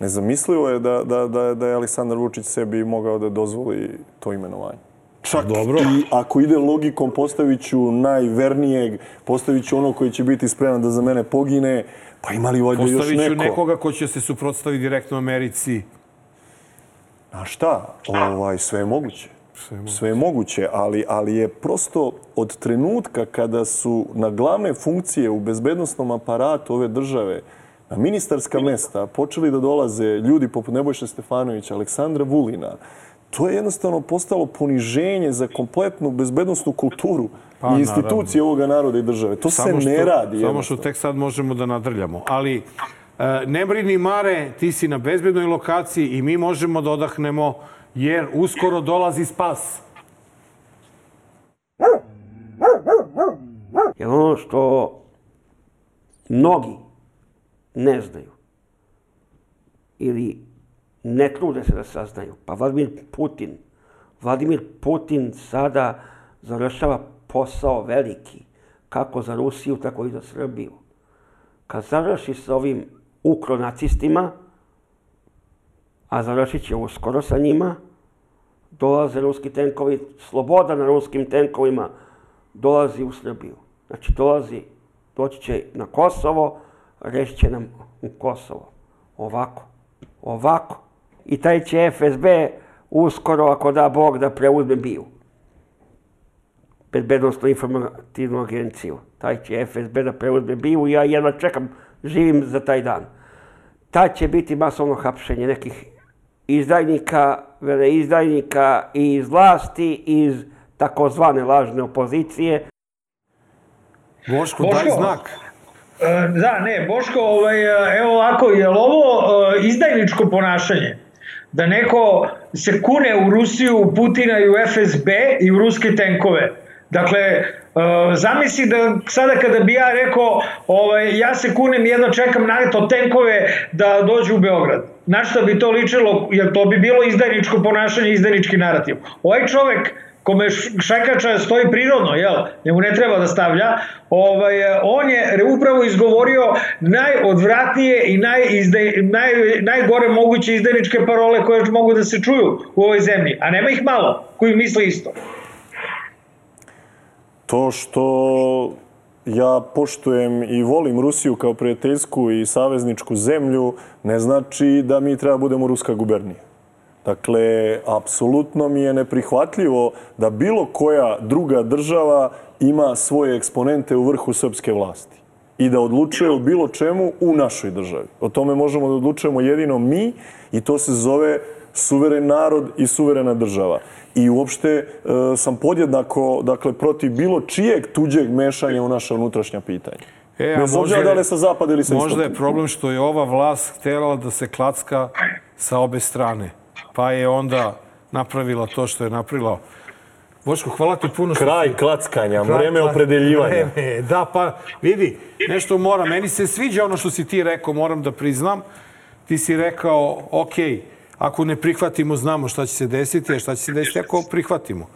Nezamislivo je da, da, da, da je Aleksandar Vučić sebi mogao da dozvoli to imenovanje. Čak Dobro. i ako ide logikom, postavit ću najvernijeg, postavit ću ono koji će biti spreman da za mene pogine, pa ima li valjda još Postavit ću neko? nekoga ko će se suprotstaviti direktno Americi. A šta? Ovaj, sve je moguće. Sve je moguće, sve je moguće ali, ali je prosto od trenutka kada su na glavne funkcije u bezbednostnom aparatu ove države na ministarska mesta počeli da dolaze ljudi poput Nebojša Stefanovića, Aleksandra Vulina, to je jednostavno postalo poniženje za kompletnu bezbednostnu kulturu pa, i institucije naravno. ovoga naroda i države. To samo se ne što, radi. Samo što tek sad možemo da nadrljamo. Ali e, ne brini Mare, ti si na bezbednoj lokaciji i mi možemo da odahnemo jer uskoro dolazi spas. Jer ono što mnogi ne znaju ili ne trude se da saznaju. Pa Vladimir Putin, Vladimir Putin sada završava posao veliki, kako za Rusiju, tako i za Srbiju. Kad završi sa ovim ukronacistima, a završit će uskoro sa njima, dolaze ruski tenkovi, sloboda na ruskim tenkovima dolazi u Srbiju. Znači, dolazi, doći će na Kosovo, rešit će nam u Kosovo. Ovako, ovako. I taj će FSB uskoro, ako da Bog, da preuzme BIU. Bezbednostno informativnu agenciju. Taj će FSB da preuzme BIU i ja jedva čekam, živim za taj dan. Ta će biti masovno hapšenje nekih izdajnika, veleizdajnika i iz vlasti, iz takozvane lažne opozicije. Boško, Boško, daj znak. E, da, ne, Boško, ovaj, evo ovako, je li ovo e, izdajničko ponašanje? Da neko se kune u Rusiju, u Putina i u FSB i u ruske tenkove. Dakle, e, zamisli da sada kada bi ja rekao ovaj, ja se kunem i jedno čekam na to tenkove da dođu u Beograd. Na što bi to ličilo, jer to bi bilo izdajničko ponašanje, izdajnički narativ. Ovaj čovek kome šajkača stoji prirodno, jel? Njemu ne treba da stavlja. Ovaj, on je upravo izgovorio najodvratnije i najizdaj, naj, najgore moguće izdajničke parole koje mogu da se čuju u ovoj zemlji. A nema ih malo koji misle isto. To što ja poštujem i volim Rusiju kao prijateljsku i savezničku zemlju, ne znači da mi treba budemo ruska gubernija. Dakle, apsolutno mi je neprihvatljivo da bilo koja druga država ima svoje eksponente u vrhu srpske vlasti i da odlučuje o bilo čemu u našoj državi. O tome možemo da odlučujemo jedino mi i to se zove suveren narod i suverena država. I uopšte e, sam podjednako dakle, protiv bilo čijeg tuđeg mešanja u naša unutrašnja pitanja. E, Bez obzira da li sa zapada ili sa istoka. Možda je problem što je ova vlast htjela da se klacka sa obe strane pa je onda napravila to što je napravila. Boško, hvala ti puno. Kraj klackanja, vreme opredeljivanja. Vreme, da, pa vidi, nešto mora. Meni se sviđa ono što si ti rekao, moram da priznam. Ti si rekao, ok, ako ne prihvatimo, znamo šta će se desiti, a šta će se desiti ako prihvatimo.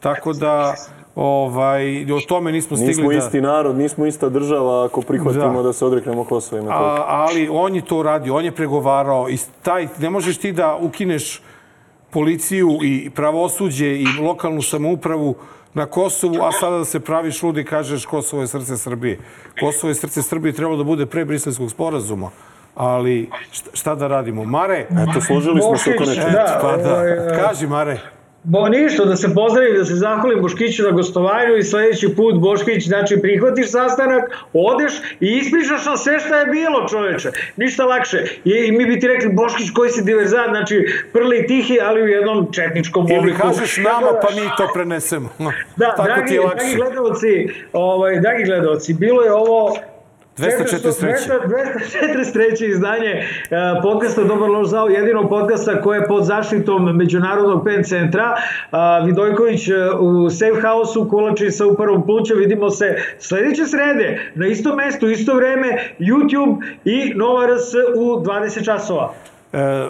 Tako da, ovaj, o tome nismo stigli nismo da... Nismo isti narod, nismo ista država ako prihvatimo da, da se odreknemo Kosova i Metohije. Ali on je to uradio, on je pregovarao i taj, ne možeš ti da ukineš policiju i pravosuđe i lokalnu samoupravu na Kosovu, a sada da se praviš ludi i kažeš Kosovo je srce Srbije. Kosovo je srce Srbije trebalo da bude pre briselskog sporazuma. Ali šta da radimo? Mare? Eto, složili smo se oko nečega. Da, pa da. Ovaj, Kaži, Mare. Bo ništa, da se pozdravim, da se zahvalim Boškiću na gostovanju i sledeći put Boškić, znači prihvatiš sastanak, odeš i ispričaš nam sve šta je bilo čoveče. Ništa lakše. I, i mi bi ti rekli Boškić koji si diverzant, znači prli tihi, ali u jednom četničkom obliku. Ili kažeš nama pa mi to prenesemo. Da, Tako dragi, ti je lakše. dragi gledalci, ovaj, dragi gledalci, bilo je ovo 243. 243. izdanje e, podcasta Dobar loš zao, jedinog podcasta koje je pod zaštitom Međunarodnog pen centra. Vidojković e, u Safe House-u, Kulači sa upravom pluća. Vidimo se sledeće srede na isto mesto, isto vreme, YouTube i Nova RS u 20 časova. E,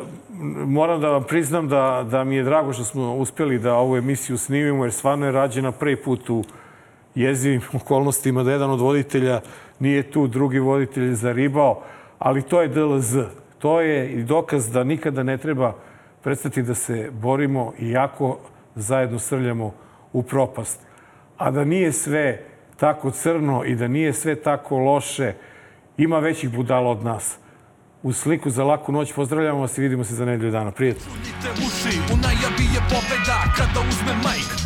moram da vam priznam da, da mi je drago što smo uspeli da ovu emisiju snimimo, jer stvarno je rađena prvi put u jezivim okolnostima da jedan od voditelja nije tu drugi voditelj zaribao, ali to je DLZ. To je i dokaz da nikada ne treba predstati da se borimo i jako zajedno srljamo u propast. A da nije sve tako crno i da nije sve tako loše, ima većih budala od nas. U sliku za laku noć pozdravljamo vas i vidimo se za nedelju dana. Majk